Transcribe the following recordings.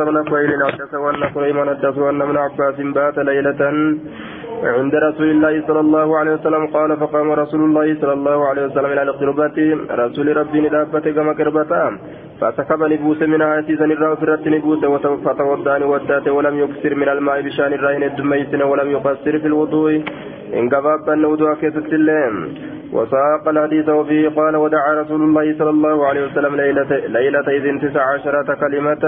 ابن كويل حدث وأن سليمان حدث وأن ابن عباس بات ليلة عند رسول الله صلى الله عليه وسلم. قال فقام رسول الله صلى الله عليه وسلم إلى القربة رسول ربي ندافة كما كربتا فسكب نبوس من عاسيسا الرا فرت نبوس. فتوضاني ودات ولم يكسر من الماء بشأن الراهن الدميسن ولم يقصر في الوضوء. إن قباب أن وضوء الليل وساق الحديث وفيه قال ودعا رسول الله صلى الله عليه وسلم ليلة, ليلة إذن تسع عشرة كلمة.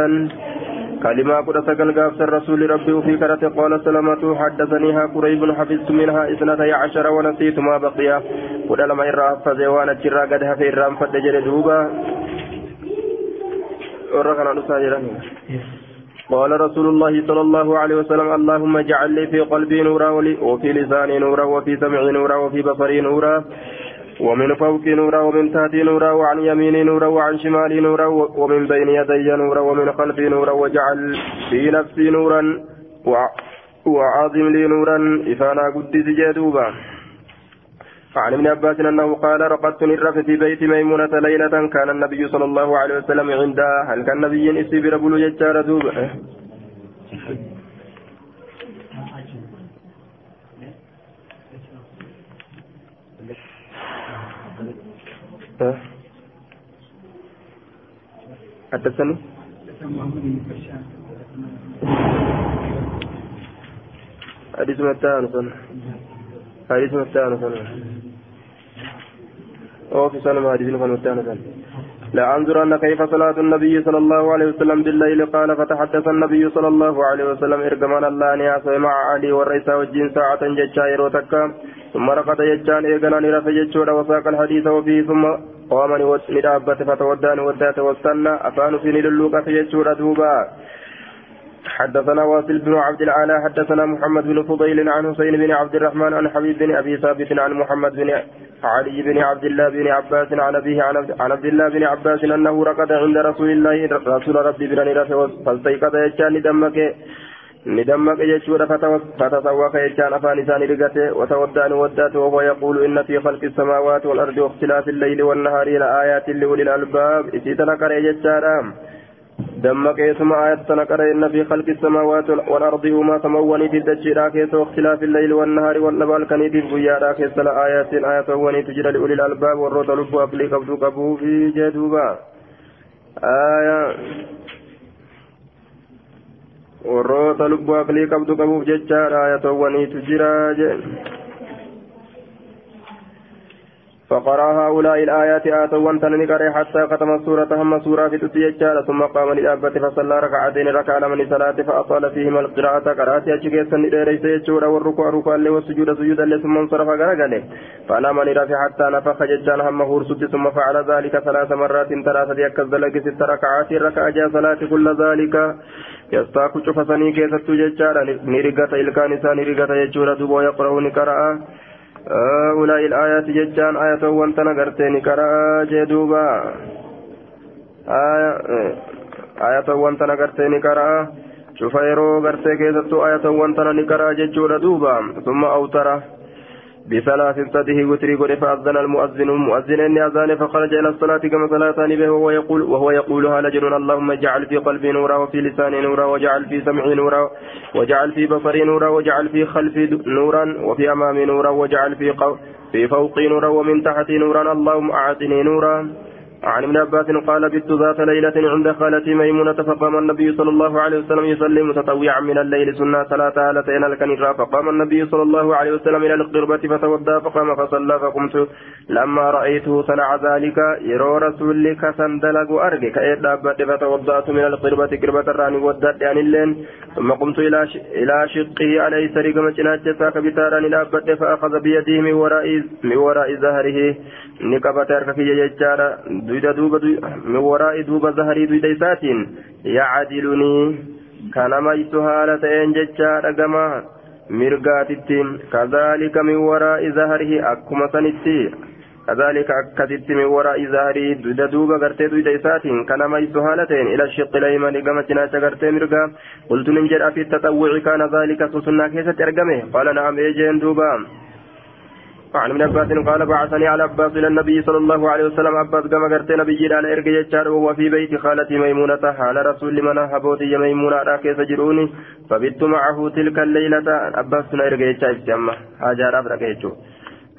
كلمة قد سكن قافت الرسول ربي وفي كرة قال سلمة حدثنيها قريب حفظت منها اثنتي عشر ونسيت ما بقي. قد لما إرى حفظ وأنا ترى قد هفي إرام فدجر دوبا. ورغنا نساجرا قال رسول الله صلى الله عليه وسلم اللهم اجعل لي في قلبي نورا وفي لساني نورا وفي سمعي نورا وفي بصري نورا. ومن فوقي نورا ومن تحتي نورا وعن يميني نورا وعن شمالي نورا ومن بين يدي نورا ومن خلفي نورا واجعل في نفسي نورا وعظم لي نورا إفانا قدس جدوبا عن ابن عباس أنه قال رقدت نرف في بيت ميمونة ليلة كان النبي صلى الله عليه وسلم عندها. هل كان نبي إسي بربلو يجار دوب حدثني حديث متى حديث متى أو في سنة حديث فنوتان لأنظرن كيف صلاة النبي صلى الله عليه وسلم بالليل. قال فتحدث النبي صلى الله عليه وسلم إرجمان الله نياسة مع علي والرئيس والجين ساعة جتشا يروتكا ثم رقد جتشان إيقنا نرف جتشورا وساق الحديث وفيه ثم قام ندابت فتودان ودات واستنى أفان في نللوك في جتشورا دوبا. حدثنا واصل بن عبد العالى حدثنا محمد بن فضيل عن حسين بن عبد الرحمن عن حبيب بن أبي ثابت عن محمد بن علي بن عبد الله بن عباس عن أبيه عن عبد الله بن عباس أنه ركض عند رسول الله رسول ربي بن رفع فالتيقظ يجان دمك. ندمك يجود فتسوق يجان افان لسان رقته وتودان وداته وهو يقول ان في خلق السماوات والارض واختلاف الليل والنهار لايات لاولي الالباب اسيتنا كره يجان دمك ثم آية تنقر إن في خلق السماوات والأرض وما تموني في الدجيرا كيس واختلاف الليل والنهار والنبال كني في بيارا كيس آيات آية وني تجرى لأولي الألباب والروت لب أبلي قبض قبو في جدوبا آية لب أبلي قبض قبو في ججار آية وني تجرى فقرأ هؤلاء الآيات آتوا تنكر حتى ختم السورة هم سورة في تسيجار ثم قام للأبة فصلى ركعتين ركع من صلاة فأطال فيهما القراءة قرأت أجيكيسا ليس يجور والركوع ركوع له والسجود سجودا ثم انصرف غرقله فنام نرافع حتى نفخ ججان هم هرسد ثم فعل ذلك ثلاث مرات ثلاثة يكز لك ست ركعات ركع جاء صلاة كل ذلك يستاك شفصني كيسة ججار نرقة إلكان إسان نرقة يجور دبو يقرأ نقرأ أولئك الآيات ججان آية وانتنا قرتين كرا جدوبا آية آية وانتنا قرتين كرا شوف يرو قرتي كيستو آية وانتنا نكرا ججورا ثم أوتره بثلاث تده وتري قد فأذن المؤذن مؤذن إني أذان فخرج إلى الصلاة كما صلاة به وهو يقول وهو يقولها لجل اللهم اجعل في قلبي نورا وفي لساني نورا واجعل في سمعي نورا واجعل في بصري نورا واجعل في خلفي نورا وفي أمامي نورا واجعل في في فوقي نورا ومن تحتي نورا اللهم أعطني نورا عن ابن عباس قال بت ذات ليلة عند خالتي ميمونة فقام النبي صلى الله عليه وسلم يصلي متطوعا من الليل سنة ثلاثة هالتين الكنيرة. فقام النبي صلى الله عليه وسلم إلى القربة فتودى فقام فصلى فقمت. لما رأيته صنع ذلك يرى رسولك سندلق أرجك إدابت فتوضأت من القربة قربة الراني ودت يعني اللين. ثم قمت إلى إلى شقه عليه سرق مجنات جساك بتاران إلى فأخذ بيده من وراء من وراء ظهره نكبت أركك يجارة. دويدا دوبا من وراء دوبا ظهري دويدا إساتين يعدلني كان ميت هالتين ججارة كما مرقاتتين. كذلك من وراء ظهره أكما سنتي. كذلك أكدت من وراء ظهري دويدا دوبا غرتي دويدا إساتين كان ميت هالتين إلى الشق الأيمن كما تناشا غرتي مرقا. قلت ننجر في التطوع. كان ذلك سسنا كيسة أرقمه قال نعم إيجين دوبا. عن ابن عباس قال بعثني على عباس إلى النبي صلى الله عليه وسلم. عباس كما قرت نبي على ارجع يجار وهو في بيت خالتي ميمونة. على رسول من هبوتي ميمونة راكي سجروني فبت معه تلك الليلة. عباس ارجع يجار جمع. هاجر افرق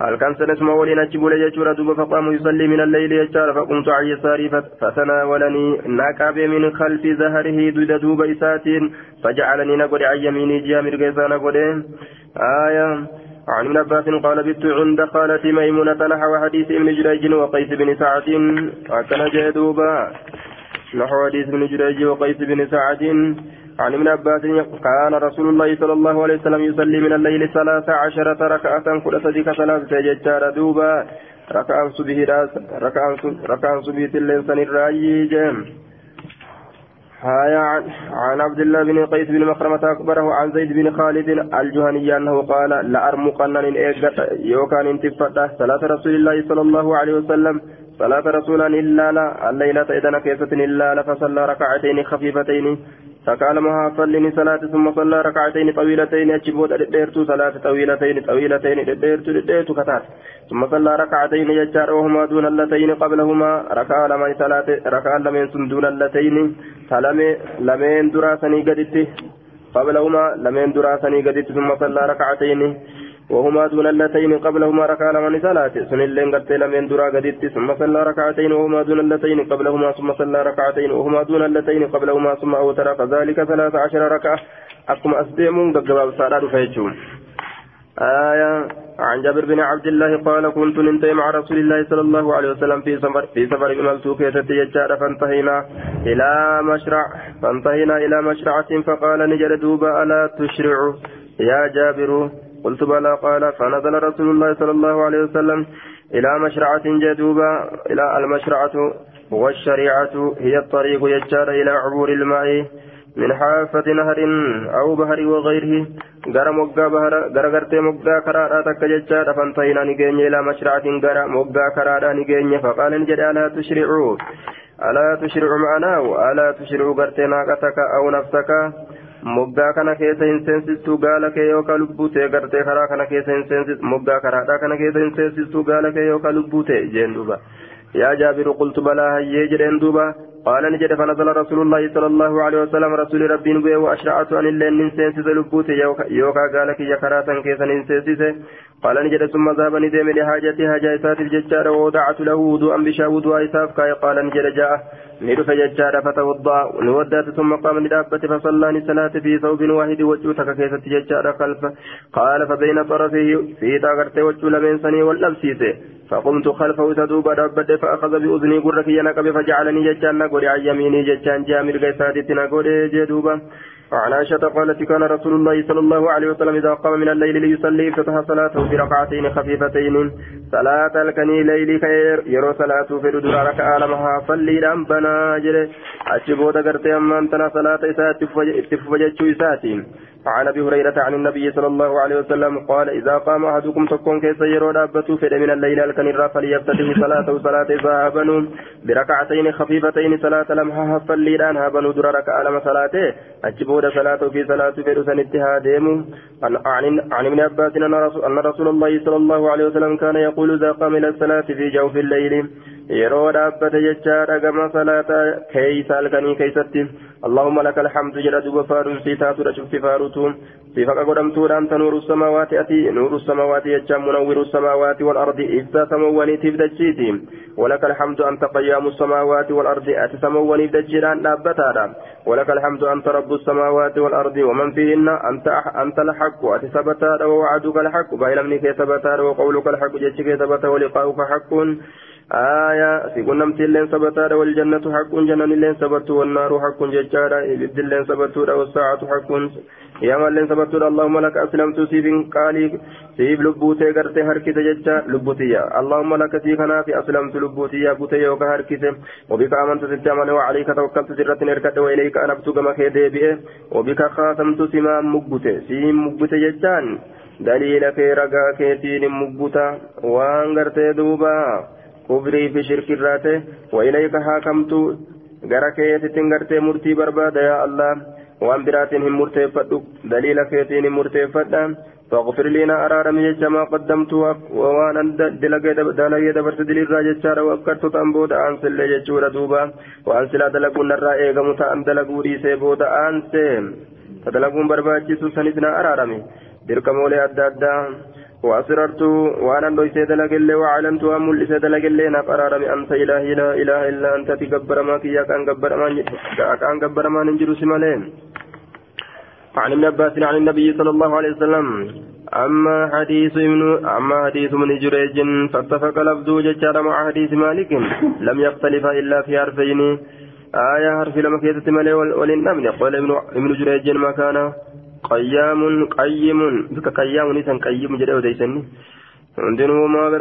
هل كان سنسمع ولين أجبول يجور دوب فقام يصلي من الليل يجار فقمت على يساري فتناولني ناكاب من خلف زهره دود دوب إساتين. فجعلني نقول عن يميني جامر قيسان نقول آية. عن ابن عباس قال بت عند خالتي ميمونة نحو حديث ابن جريج وقيس بن سعد. وكان جدوبا نحو حديث ابن جريج وقيس بن سعد. عن ابن عباس كان رسول الله صلى الله عليه وسلم يصلي من الليل ثلاث عشرة ركعة كل صديق ثلاثة ججار دوبا. ركعة صبه ركعة صبه الليل سن الرأي جيم هايا عن عبد الله بن قيس بن مخرمة أخبره عن زيد بن خالد الجهني أنه قال لأرمقن إن يوكان انتفت صلاة رسول الله صلى الله عليه وسلم صلاة رسولا إلا لا الليلة إذا كيفة إلا لا فصلى ركعتين خفيفتين. فكالمها صلني صلاة ثم صلى ركعتين طويلتين أجبود الديرتو صلاة طويلتين طويلتين الديرتو الديرتو كتات ثم صلى ركعتين يجار وهما دون اللتين قبلهما ركع لمن صلاة ركع لمن دون اللتين. لمن دراسني قدت قبلهما لمن دراسني قدت ثم صلى ركعتين وهما دون اللتين قبلهما ركع لمن صلاة سن اللين قد لمن درا قدت ثم صلى ركعتين وهما دون اللتين قبلهما ثم صلى ركعتين وهما دون اللتين قبلهما ثم أوتر فذلك ثلاث عشر ركعة أقم أسديم قد جباب صلاة فيجون آية عن جابر بن عبد الله قال كنت ننتهي مع رسول الله صلى الله عليه وسلم في سفر في سفر إملت كيسة يجار فانتهينا إلى مشرع فانتهينا إلى مشرعة فقال نجر دوبا ألا تشرع؟ يا جابر. قلت بلى قال فنزل رسول الله صلى الله عليه وسلم إلى مشرعة جدوبة إلى المشرعة والشريعة هي الطريق يجار إلى عبور الماء. من حافة نهر أو بحر وغيره غرا مغا بحر غرا غرتي مغا كرارا تك ججار فانتهينا نجيني إلى مشرعة غرا مغا كرارا نجيني فقال نجد ألا تشرعوا ألا تشرعوا معناه ألا تشرعوا غرتي ناقتك أو نفسك moggaa kana keessa hin seensistuu gaala kee yookaan lubbuu ta'e gartee karaa kana keessa hin seensistu moggaa karaadhaa kana keessa hin seensistuu gaala kee yookaan lubbuu ta'e jeen duuba yaa jaabiru qultu balaa hayyee jedheen duuba قال نجد فنزل رسول الله صلى الله عليه وسلم رسول ربي نبيه وأشرعت أن اللين ننسيسس لبوت يوكا قالك يا كراتا كيسا ننسيسس قال نجد ثم ذهب ندم لحاجتي حاجة إسات الججار ووضعت له وضوءا بشا وضوء إساف قال نجد جاء. ندف ججار فتوضأ. نودات ثم قام ندابة فصلى صلاة في ثوب واحد وجوتك كيسة ججار خلفه. قال فبين طرفه في تاغرت وجو لمن سني واللبسيته فقمت خلفه تدوب دابة فأخذ بأذني قرك ينقب فجعلني ججان نقول عن يميني ججان جامر قيساتي نقول جدوبا. وعن عائشة قالت كان رسول الله صلى الله عليه وسلم إذا قام من الليل ليصلي افتتح صلاته بركعتين خفيفتين. صلاة الكني ليل خير. يرو صلاة في ردر ركعة لمها صلي ربنا جل أجبوت قرتي أما أنتنا صلاة إسات اتفجت إساتين عن أبي هريرة عن النبي صلى الله عليه وسلم قال إذا قام أحدكم تكون كيس يرو دابته فد من الليل الكنير فليفتتح صلاته صلاة ذهبن بركعتين خفيفتين صلاة لمها فليدان هابن در ركعة لما صلاته اجبود صلاته في صلاة فد سنتها ديم عن عن ابن عباس أن رسول الله صلى الله عليه وسلم كان يقول إذا قام إلى الصلاه في جوف الليل yeroo dhaabbate jechaadha gama salaataa keeysa halkanii keeysatti اللهم لك الحمد جل دوب فارون سيتاتو شفت فاروتو صفة قدمتو أنت نور السماوات أتي نور السماوات يجام منور السماوات والأرض إذا سموني تفدجيتي ولك الحمد أنت قيام السماوات والأرض أتي سموني تفدجيران نابتادا ولك الحمد أنت رب السماوات والأرض ومن فيهن أنت أنت الحق أتي ثبتا ووعدك الحق بايلمني كي ثبتا وقولك الحق جتك ثبتا ولقاؤك حق آية في كل نمت اللين سبتارا والجنة حق جنة اللين سبت والنار حق ججارا إبد اللين سبتورا والساعة حق يا اللين سبتورا اللهم لك أسلمت سيف قالي سيف لبوتي قرتي هركت ججا لبوتيا. اللهم لك سيفنا في أسلمت لبوتيا بوتي وك هركت وبك آمنت ستعمل وعليك توكلت سرة نركت وإليك أنبت كما خيدي بئه وبك خاتمت سما مقبوتي. سيم مقبوتي ججان. دليل كي رقا مقبوتا. وان دوبا. كفري في شرك الراتي وإليك حاكمت غرا كيتتين غرتي مرتي بربادا يا الله وان براتين هم مرتفد دليل كيتين مرتفد فاغفر لنا أرارم جج ما قدمت وأنا دلقي دبرت دليل راجة وأكرت تنبود أنسل ججور دوبا وأنسل دلقون الرائع متأن دلقوا لي سيبود أنسل تدلقون برباجي سنسنا أرارمي دركم ولي أدى أدى وأسررت وأنا دويسي دلق اللي وعلمت أمول لسي دلق اللي نقرار أنت إله لا إله إلا أنت تقبر ما كي كان قبر ما كان قبر ما ننجر سمالين عن ابن عباس عن النبي صلى الله عليه وسلم. أما حديث ابن أما حديث من جريج فاتفق لفظه ججار مع حديث مالك. لم يختلف إلا في حرفين. آية حرف لما كيتت ملي وللنمل قال ابن جريج ما كان. قيام قيم بك قيام نسان قيم جدي وديسني عندنا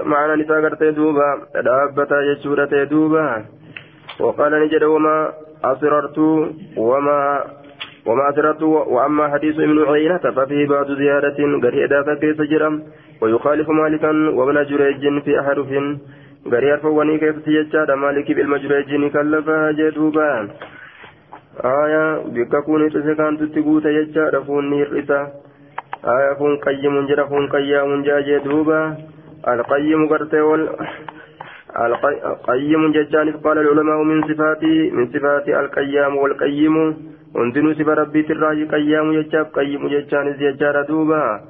معنا نساء قرتي دوبا دابتا يشورة دوبا وقال نجد وما أسررت وما وما أسررت وأما حديث ابن عيينة ففيه بعض زيادة قريدة كيف جرم ويخالف مالكا وابن جريج في أحرف قرير فواني كيف تيجاد مالك بالمجريج كلفها جدوبا آية بك كوني تسكان تتقوت يجاد فوني الرسا آية فون قيم جرى فون قيام جاجي دوبا القيم قرتي وال القيم ججان قال العلماء من صفات من صفات القيام والقيم وانتنو صفة ربي تراجي قيام ججاب قيم ججان زيجار دوبا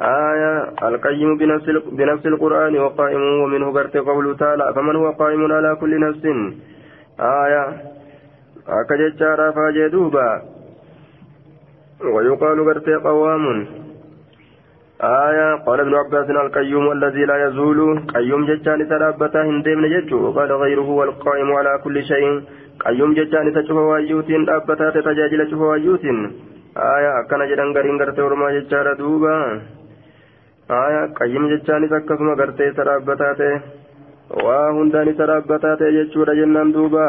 آية القيم بنفس بنفس القرآن وقائم ومنه قرت قوله تعالى فمن هو قائم على كل نفس آية أكججارا فاجدوبا ويقال قرت قوام آية قال ابن عباس القيوم الذي لا يزول قيوم ججان ترابتا هندم نججو وقال غيره والقائم على كل شيء قيوم ججان تشوف وايوتين أبتا تتجاجل تشوف وايوتين آية أكنا جدن غرين قرت ورما ججارا دوبا آية قيم ججانis akkasuma gartee isa dhaabbataa ta'e waa hundaan isa dhaabbataa ta'e jechuudha jennaan duuba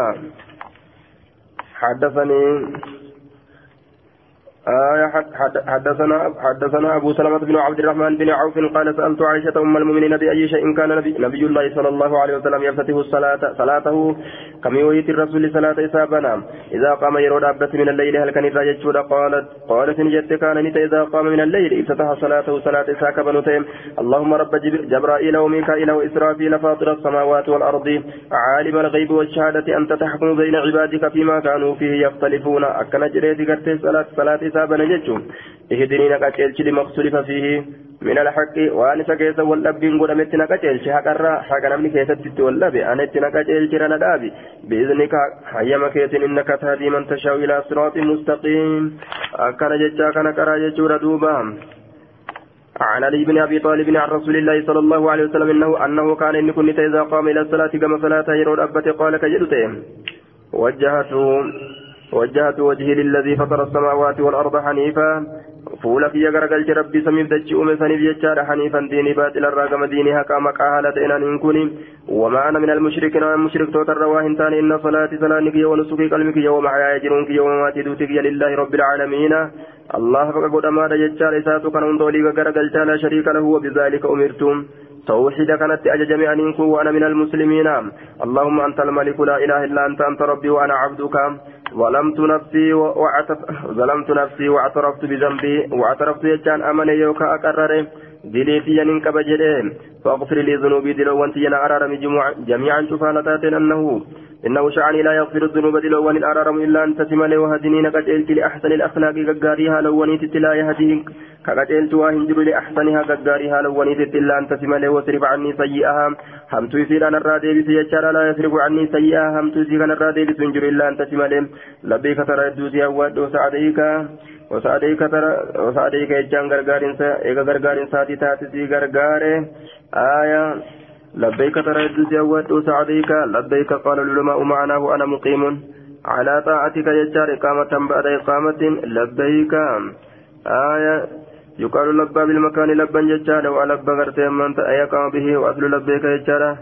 حدثني آية حدثنا حدثنا أبو سلمة بن عبد الرحمن بن عوف قال سألت عائشة أم المؤمنين بأي شيء كان نبي, نبي الله صلى الله عليه وسلم يفتح الصلاة صلاته كم يويت الرسول صلاة إسابنا إذا قام يرود أبت من الليل هل كان الرجل قالت قالت نجت كان نت إذا قام من الليل. افتتح صلاته صلاة إساك بنتيم اللهم رب جبرائيل وميكائيل وإسرافيل فاطر السماوات والأرض. عالم الغيب والشهادة أنت تحكم بين عبادك فيما كانوا فيه يختلفون. أكن جريت صلاة صلاة حسابنا جتشون اهدني نكاتشلش لما اختلف فيه من الحق وأن سكيس واللبين قد مت نكاتشلش حقرا حق نمني كيست واللبي أنا نكاتشلش رنا دابي بإذنك حيما كيتن إنك تهدي من تشاء إلى صراط مستقيم أكن جتشا كان كرا جتشورا دوبا عن علي بن ابي طالب عن رسول الله صلى الله عليه وسلم انه انه كان ان كنت اذا قام إلى الصلاه كما صلاه يرون ابتي قال كجدته وجهت وجهت وجهي للذي فطر السماوات والأرض حنيفا. فول في غرقل ربي سميف دجي أم سنيف يجار حنيفا ديني باطل الراقم دينها كما قالت إن إن كوني وما أنا من المشركين ومن مشرك توتر رواهن تاني. إن صلاتي صلانك ونسكي قلبك ومحياي جنونك ومماتي دوتك لله رب العالمين. الله فقد قد أمار يجار إساتو كان انتولي غرقل لا شريك له وبذلك أمرتم. توحيد كانت أججمي أن وأنا من المسلمين. اللهم أنت الملك لا إله إلا أنت أنت ربي وأنا عبدك. ظلمت نفسي واعترفت بذنبي. واعترفت يجان أمن يوكا أقرر دليتي ينك بجلين فاغفر لي ذنوبي دلو وانت ينا أرارم جميعا شفالتات أنه إنه شعني لا يغفر الذنوب دلو وان الأرارم إلا أن تسمى وهدني نقجلت لأحسن الأخلاق ققاريها لو ونيت لا يهديك كقجلت واهنجر لأحسنها ققاريها لو ونيت إلا أن تسمى واصرف عني سيئها همت يسير أنا الرادي بسي يجار لا يصرف عني سيئها همت يسير أنا الرادي بسنجر إلا أن تسمى لبيك ترى الدوسي أود وسعديك وسعديك يجان غرغارين إيغا غرغارين ساتي تاتي غرغاري. آية. لبيك ترى الدوسي أود وسعديك. لبيك قال العلماء معناه أنا مقيم. على طاعتك يجار إقامة بعد إقامة. لبيك. آية. يقال لبى بالمكان لبا ججارا ولبى غرتي من يقام به وأصل لبيك ججارا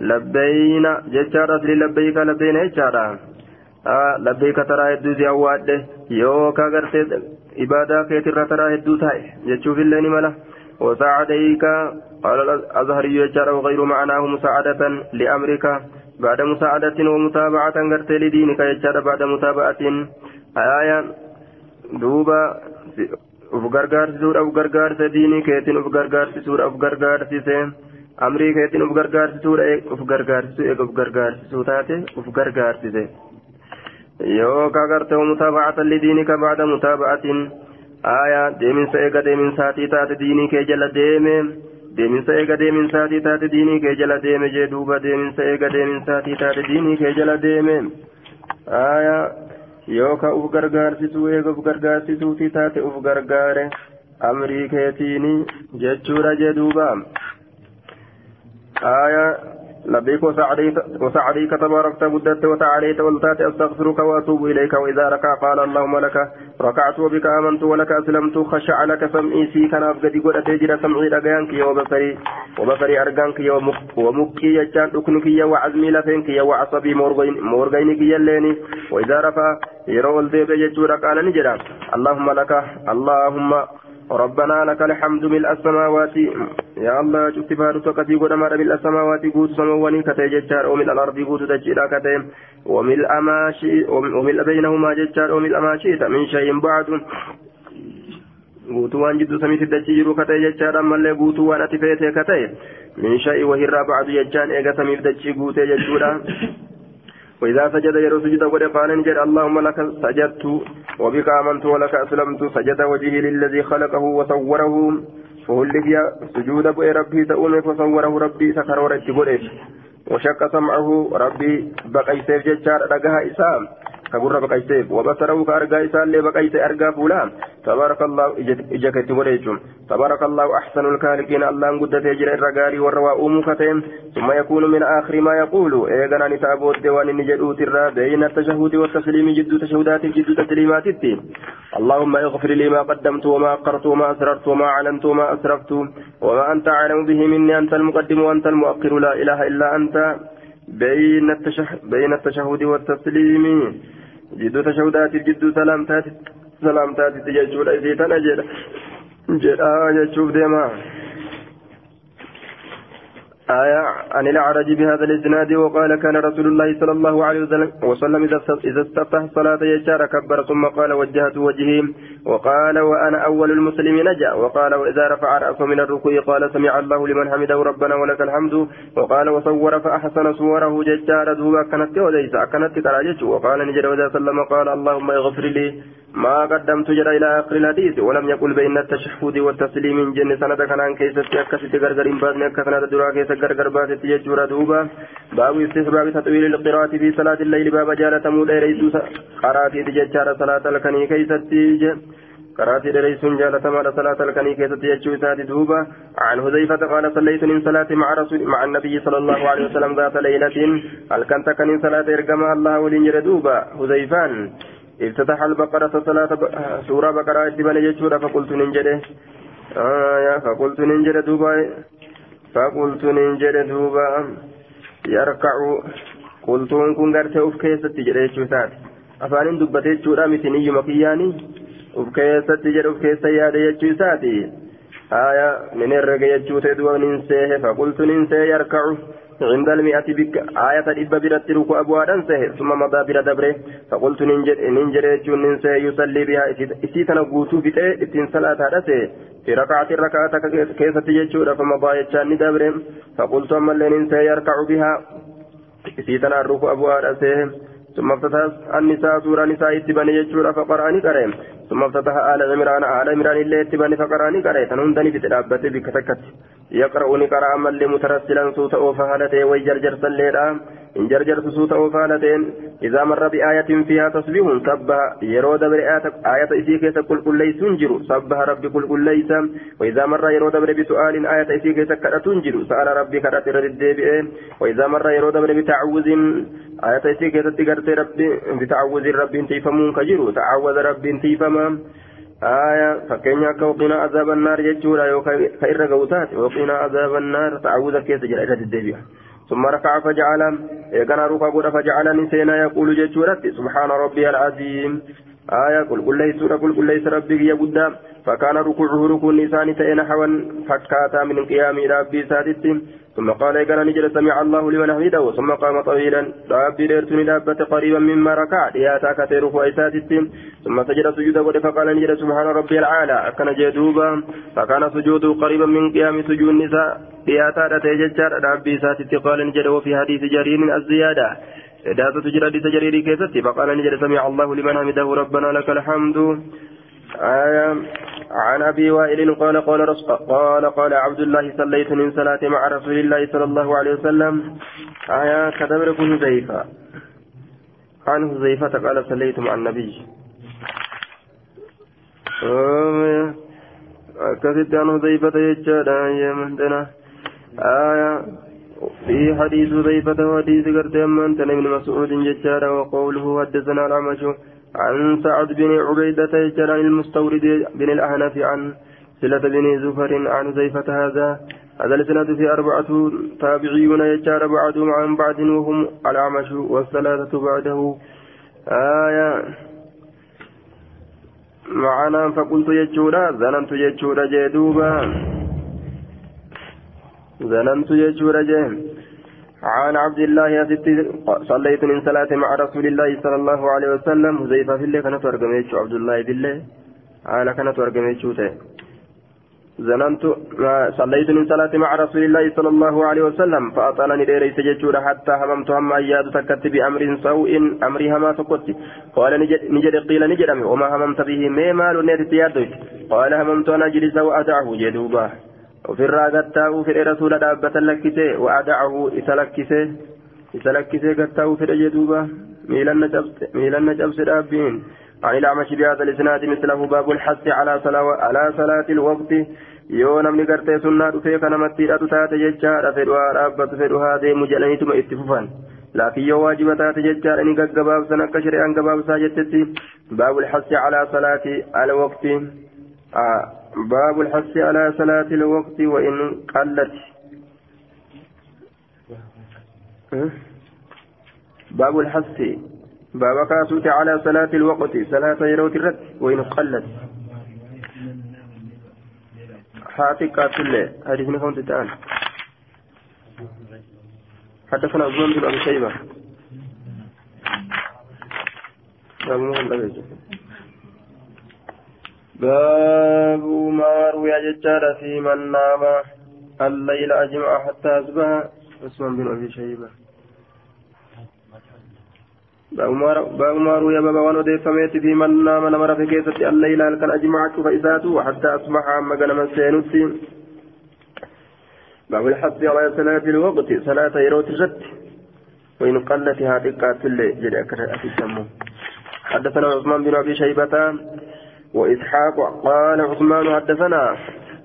لبين ججارا أصل لبيك لبين ججارا آه لبيك ترى هدو زي أواد يوكا غرتي إبادة كيتر ترى هدو تاي جتشوف الليل ملا وساعديك قال الأزهري ججارا وغير معناه مساعدة لأمرك بعد مساعدة ومتابعة غرتي لدينك ججارا بعد متابعة آية duuba uf gargaarsisuudha uf gargaarsa diinii keetiin uf gargaarsisuudha uf gargaarsise amrii keetiin uf gargaarsisuudha uf gargaarsisu eega uf gargaarsisuu taate uf gargaarsise Lidiinika bacda mutaabacatin aayaa deeminsa eega deeminsaatii taate diinii kee jala deeme deeminsa eega deeminsaatii taate diinii kee jala deeme jee duuba deeminsa eega deeminsaatii taate diinii kee jala deeme aayaa yoo ka uf gargaarsisuu eega uf gargaarsisuutii taate uf gargaare amrii keetiini jechuudha jee duuba aayaa لبيك وسعديك تباركت بدت وتعاليت ولتات أستغفرك وأتوب إليك وإذا ركع قال اللهم لك ركعت وبك آمنت ولك أسلمت خشع لك سمعي سي كان ابغدي قد تجرى سمعي دغيانك يا وبصري وبصري ارغانك يا ومكي يجان دكنك يا وعزمي لفنك يا وعصبي مورغين مورغينك يليني وإذا رفع يرول ديب يجورا قال اللهم لك اللهم ربنا لك الحمد ملء السماوات يا الله شفت فارتك في قد مر ملء السماوات قوت سمواني كتي ججار وملء الأرض قوت تجيرا كتي وملء ما شئ وملء بينهما ججار وملء ما شئت من شيء بعد jidduu samiitti dachii jiru kata'e jechaadhaan mallee guutuu waan ati feetee kata'e min sha'i wahirraa ba'adu jechaan eega samiif dachii guutee jechuudha وإذا سجد يرو سجد قد قال نجد اللهم لك سجدت وبك آمنت ولك أسلمت. سجد وجهي للذي خلقه وصوره. فهلك يا سجود ربي تؤمن. فصوره ربي سكر ورد وشق سمعه ربي بقي سيف ججار. رقها إسام. كبر بقيته وبصره كارغا إسال بقيته أرغا فولا تبارك الله إجاكت وليجم تبارك الله أحسن الخالقين الله قدت يجر الرقاري والرواء مكتين ثم يكون من آخر ما يقول إيغانا نتابو الديوان نجدوت الرا بين التشهد والتسليم جد تشهدات جد تسليمات الدين اللهم اغفر لي ما قدمت وما أقرت وما أسررت وما أعلنت وما أسرفت وما أنت أعلم به مني أنت المقدم وأنت المؤخر لا إله إلا أنت بين التشهد والتسليم جدو تشهدات جدو سلامتات سلامتات تججود أيديتنا جد جد آية شوف ديما آية عن الأعرج بهذا الإسناد وقال كان رسول الله صلى الله عليه وسلم إذا استفتح الصلاة يجار كبر ثم قال وجهت وجهي وقال وأنا أول المسلمين نجا وقال وإذا رفع رأسه من الركوع قال سمع الله لمن حمده ربنا ولك الحمد وقال وصور فأحسن صوره ججار دوبا كانت وديس كانت وقال نجد وإذا سلم قال اللهم اغفر لي. ما قدمت جرى إلى آخر الحديث ولم يقل بين التشهد والتسليم جن سنة كان كيسة أكست غرغر بازن أكسنا درا كيسة غرغر بازت يجور دوبا. باب استحباب تطويل القراءة في صلاة الليل. باب جالة مولى ريسوس قرأت تججار صلاة الكني كيسة قرأت دريسون جالة مال صلاة الكني كيسة يجو سات دوبا. عن حذيفة قال صليت من صلاة مع رسول مع النبي صلى الله عليه وسلم ذات ليلة. هل كنت كن صلاة إرقما الله ولين دوبا؟ حذيفان. افتتح البقرة صلاة سورة بقرة اتبان يجورا فقلت ننجده آية فقلت ننجد دوبا. فقلت ننجد دوبا. يركع. قلت كن غرت أوف كيست جده يجوسات افان دبته يجورا متني مكياني. أوف كيست جده أوف كيست ياده يجوساتي آية من الرجع يجوته دوبا ننسيه. فقلت ننسيه يركع. عند المئة بك. آية إبا برت ركو أبواد سه ثم مضى بلا دبره. فقلت ننجر ننسى يصلي بها. إسيتنا قوتو بتاء إتن صلاة هذا في ركعة الركعة كيف تججور فمضى يجان دبره. فقلت أما اللي ننسى يركع بها. إسيتنا الركو أبواد سه ثم افتتح النساء سورة نساء اتباني يجور فقرأني كريم ثم افتتح آل عمران. آل عمران اللي اتباني فقرأني كريم تنهندني بتلابة بكتكت. يقرؤني قرأ ملي مترسلا سوت أوفالته ويجرجر سليلا. إن جرجرت سوت أوفالتين إذا مر بآية فيها تسبيح سبح. يرو دبر آية إسيك تقول كل ليس تنجر سبح ربي كل كل ليس. وإذا مر يرو دبر بسؤال آية إسيك تكرا تنجر سأل ربي كرات رد وإذا مر يرو دبر بتعوذ آية إسيك تكرت ربي بتعوذ ربي تيفمون كجر تعوذ ربي تيفمون آية فكين وقنا عذاب النار يجورا يو كإر قوتات وقنا عذاب النار تعوذ كيس جرى إلى الدبيع ثم ركع فجعل كان ركع فجعلني سينا يقول ججورت سبحان ربي العظيم. آية قل قل ليس قل قل ليس ربك يا بدا فكان ركوعه ركوع نسان تين حوا فكاتا من قيام ربي سادت ثم قال قال نجد سمع الله لمن حمده ثم قام طويلا. ربي ديرتني دابة قريبا مما ركع دياتا كتير فايساتت ثم سجد سجود فقال نجد سبحان ربي العالى أكن جدوبا فكان سجوده قريبا من قيام سجود النساء. دياتا تيججر ربي ساتت قال نجد وفي حديث جرير الزيادة. إداسة تجرى حديث جرير كيستي فقال نجد سمع الله لمن حمده ربنا لك الحمد. آية عن أبي وائل قال قال قال قال عبد الله صليت من صلاة مع رسول الله صلى الله عليه وسلم. آية كتب حذيفة. عن حذيفة قال صليت مع النبي. كتبت عن حذيفة يجادا يا مهدنا آية في حديث حذيفة وحديث قرد أمان من مسعود ججادا وقوله حدثنا العمش عن سعد بن عبيدة يجرى المستورد بن الأهنف عن سلة بن زفر عن زيفة هذا. هذا السنة في أربعة تابعيون يجار بعضهم عن بعض وهم الأعمش والثلاثة بعده. آية. معنا فقلت يجورا ظننت يجورا جدوبا ظننت يجورا جدوبا عن عبد الله صليت من صلاة مع رسول الله صلى الله عليه وسلم. حذيفة في الله كانت ورقميتش عبد الله بالله على كانت ورقميتش زننت صليت من صلاة مع رسول الله صلى الله عليه وسلم. فأطالني ليلي سجدت حتى هممت هم أياد تكت بأمر سوء أمري هما تقت قال نجد قيل نجد وما هممت به ما مال نيت قال هممت أن أجلس وأدعه. جدوبا fedhe rasuula dhaabbatan lakkise wa'adacahu isa lakkise isa lakkisee gattaa'uu fedhe jedhuuba miilanna cabse dhaabbiin عن الأعمش بهذا الإسناد مثله باب الحث على صلاة على صلاة الوقت yoo namni gartee sunnaa dhufee kana mattiidhatu taate jechaadha fedhuhaa dhaabbatu fedhuhaa deemu jedhaniituma itti fufan laakiin yoo waajiba taate jechaadha ni gaggabaabsan akka shari'aan gabaabsaa jettetti baabul hasi calaa salaati alwaqti باب الحث على صلاة الوقت وإن قلت. باب الحث. باب كاسوت على صلاة الوقت. صلاة يروت الرد وإن قلت. حاتك كاتل حديث نفهم تتعال حدثنا عثمان بن أبي شيبة. باب ما روي ججار في من نام الليل أجمع حتى أصبح. عثمان بن أبي شيبة. باب ما روي بابا وانو ديفميت في من نام في كيسة الليل هل كان أجمع فإذاته وحتى أصبح أما كان من سينوتي باب الحث على صلاة الوقت صلاة يروت الرد وإن قلت هذه قاتل جد أكثر حدثنا عثمان بن أبي شيبة وإسحاق قال عثمان حدثنا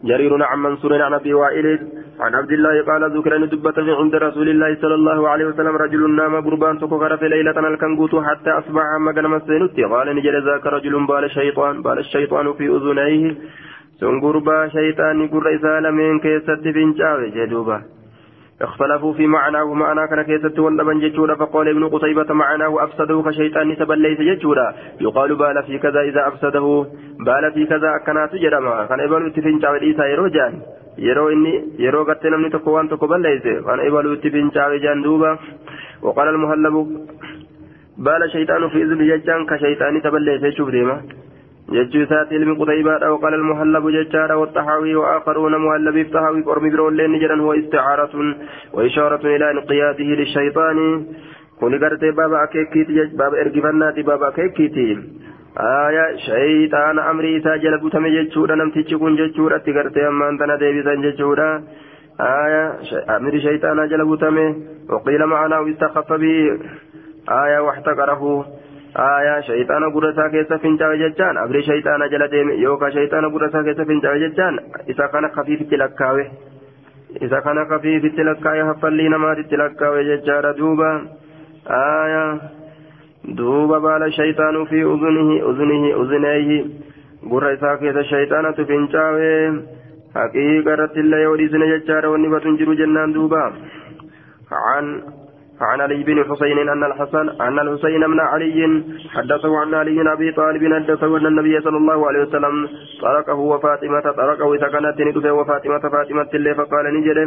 جرير عن منصور عن أبي وائل عن عبد الله قال ذكر أن دبة عند رسول الله صلى الله عليه وسلم رجل نام قربان تكوكر في ليلة الكنقوت حتى أصبح عما كان مسينوتي قال نجد ذاك رجل بال الشيطان بال الشيطان في أذنيه. سن قربا شيطان قر إسالة من كيست بنجاوي جدوبا اختلفوا في معناه معنى كان كيست واللبن ججورا فقال ابن قتيبة معناه أفسده كشيطان سبل ليس ججورا يقال بال في كذا إذا أفسده بال في كذا أكنات جرما كان ابن تفنجا وليسا يروجان yeroo inni yeroo gartee namni tokko waan tokko balleeyse waan ibaluutti fincaawe jaan duuba waqaala almuhallabu baala shayxaanu fi izni jechaan ka shayxaanii ta balleeyse jechuuf deema جتشو سات علم قتيبة وقال المهلب جتشارا والطحاوي وآخرون مهلبي الطحاوي قرم برولين جدا هو استعارة وإشارة إلى انقياده للشيطان كن قرتي بابا أكيكيتي بابا إرقفناتي بابا أكيكيتي آية شيطان أمري ساجل بوتم جتشورا نمتيش كن جتشورا تقرتي أما أنتنا ديبسا جتشورا آية أمري شيطان جل بوتم وقيل معناه استخف به آية واحتقره jechaan abrii shayxaana jala deeme yookaan shayxaana gurra isaa keessa fincaawe jechaan isa kana kafiifitti lakkaawe isa kana kafiifitti lakkaawe haffallii namaatitti lakkaawe jechaadha duuba aayaa duuba baala shayxaanuu fi uzunihi uzunihi uzuneehi gurra isaa keessa shayxaanatu fincaawe haqiiqa irratti illee yoo dhiisne jechaadha wanni batun jiru jennaan duuba عن عن علي بن حسين أن الحسن أن الحسين بن علي حدثه عن علي بن أبي طالب حدثه أن النبي صلى الله عليه وسلم طرقه وفاطمة طرقه إذا كانت ندفه وفاطمة فاطمة اللي فقال نجد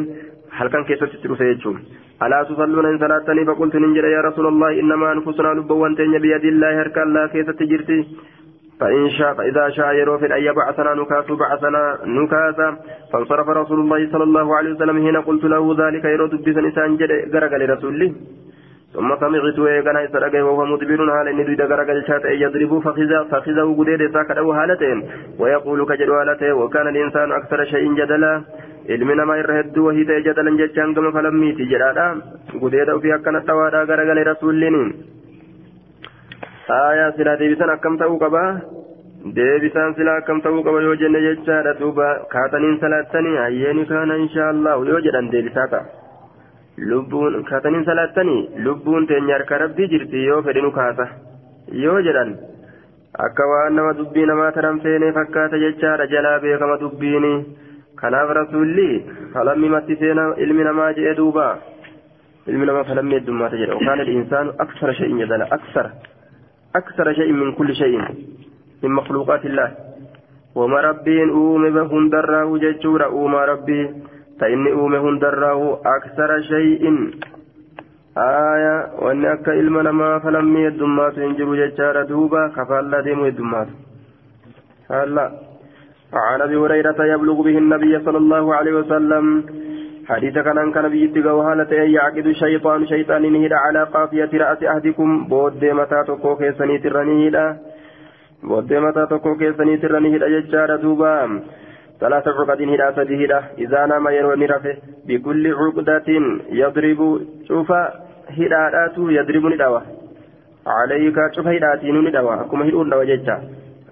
هل كان كيف تترفه ألا تصلون إن صلاتني؟ فقلت نجد يا رسول الله إنما أنفسنا لبوان بيد الله هركا لا كيف تجرتي؟ فإن شاء فإذا شاء يروف أن يبعثنا نكاس بعثنا نكاسا فانصرف رسول الله صلى الله عليه وسلم هنا قلت له ذلك يرد بسن إسان جرق لرسوله. ثم سمعت ويغنى إسرقه وهو مدبر هال إن دويد غرق الشات يضرب فخذا فخذا وقديد ساكده هالتين ويقول كجد هالته وكان الإنسان أكثر شيء جدلا. ilmi namaa irra hedduu wahii ta'e jadalan jechaan gama falammiiti jedhaadha gudeeda ofii akkana rasuulliin silaa deebisan akkam ta'uu qaba deebisaan silaa akkam ta'uu qaba yoo jenne jechaadha duuba kaataniin salaattanii hayyeeni kaana inshaallahu yoo jedhan deebisaa ta'a lubbuun kaataniin salaattanii lubbuun teenya harka rabbii jirti yoo fedhinu kaasa yoo jedhan akka waan nama dubbii namaa taran feenee fakkaata jechaadha jalaa beekama dubbiini kanaaf rasuulli falammi matti seena ilmi namaa jedhe duuba ilmi namaa falammi heddummaata jedha وكان الإنسان أكثر شيء جدلا أكثر أكثر شيء من كل شيء من مخلوقات الله. وما ربي أومي بهن دراه ججورا أوما ربي فإني أومي هن دراه أكثر شيء. آية وأن أكا إلما نما فلم يدمات ينجروا ججارا دوبا كفالا ديمو يدمات هلا. عن أبي هريرة يبلغ به النبي صلى الله عليه وسلم حديث كان كان بيتي وهالة يعقد الشيطان. شيطان نهد على قافية رأس أحدكم بود متى تكو كيسني ترنيهدا بود متى تكو كيسني ترنيهدا يجار دوبا. ثلاث عقد هدا سديهدا إذا نام يروي رفه بكل عقدة يضرب. شوف هداءات يضرب ندوى عليك شوف هداتين ندوى كما هدون ندوى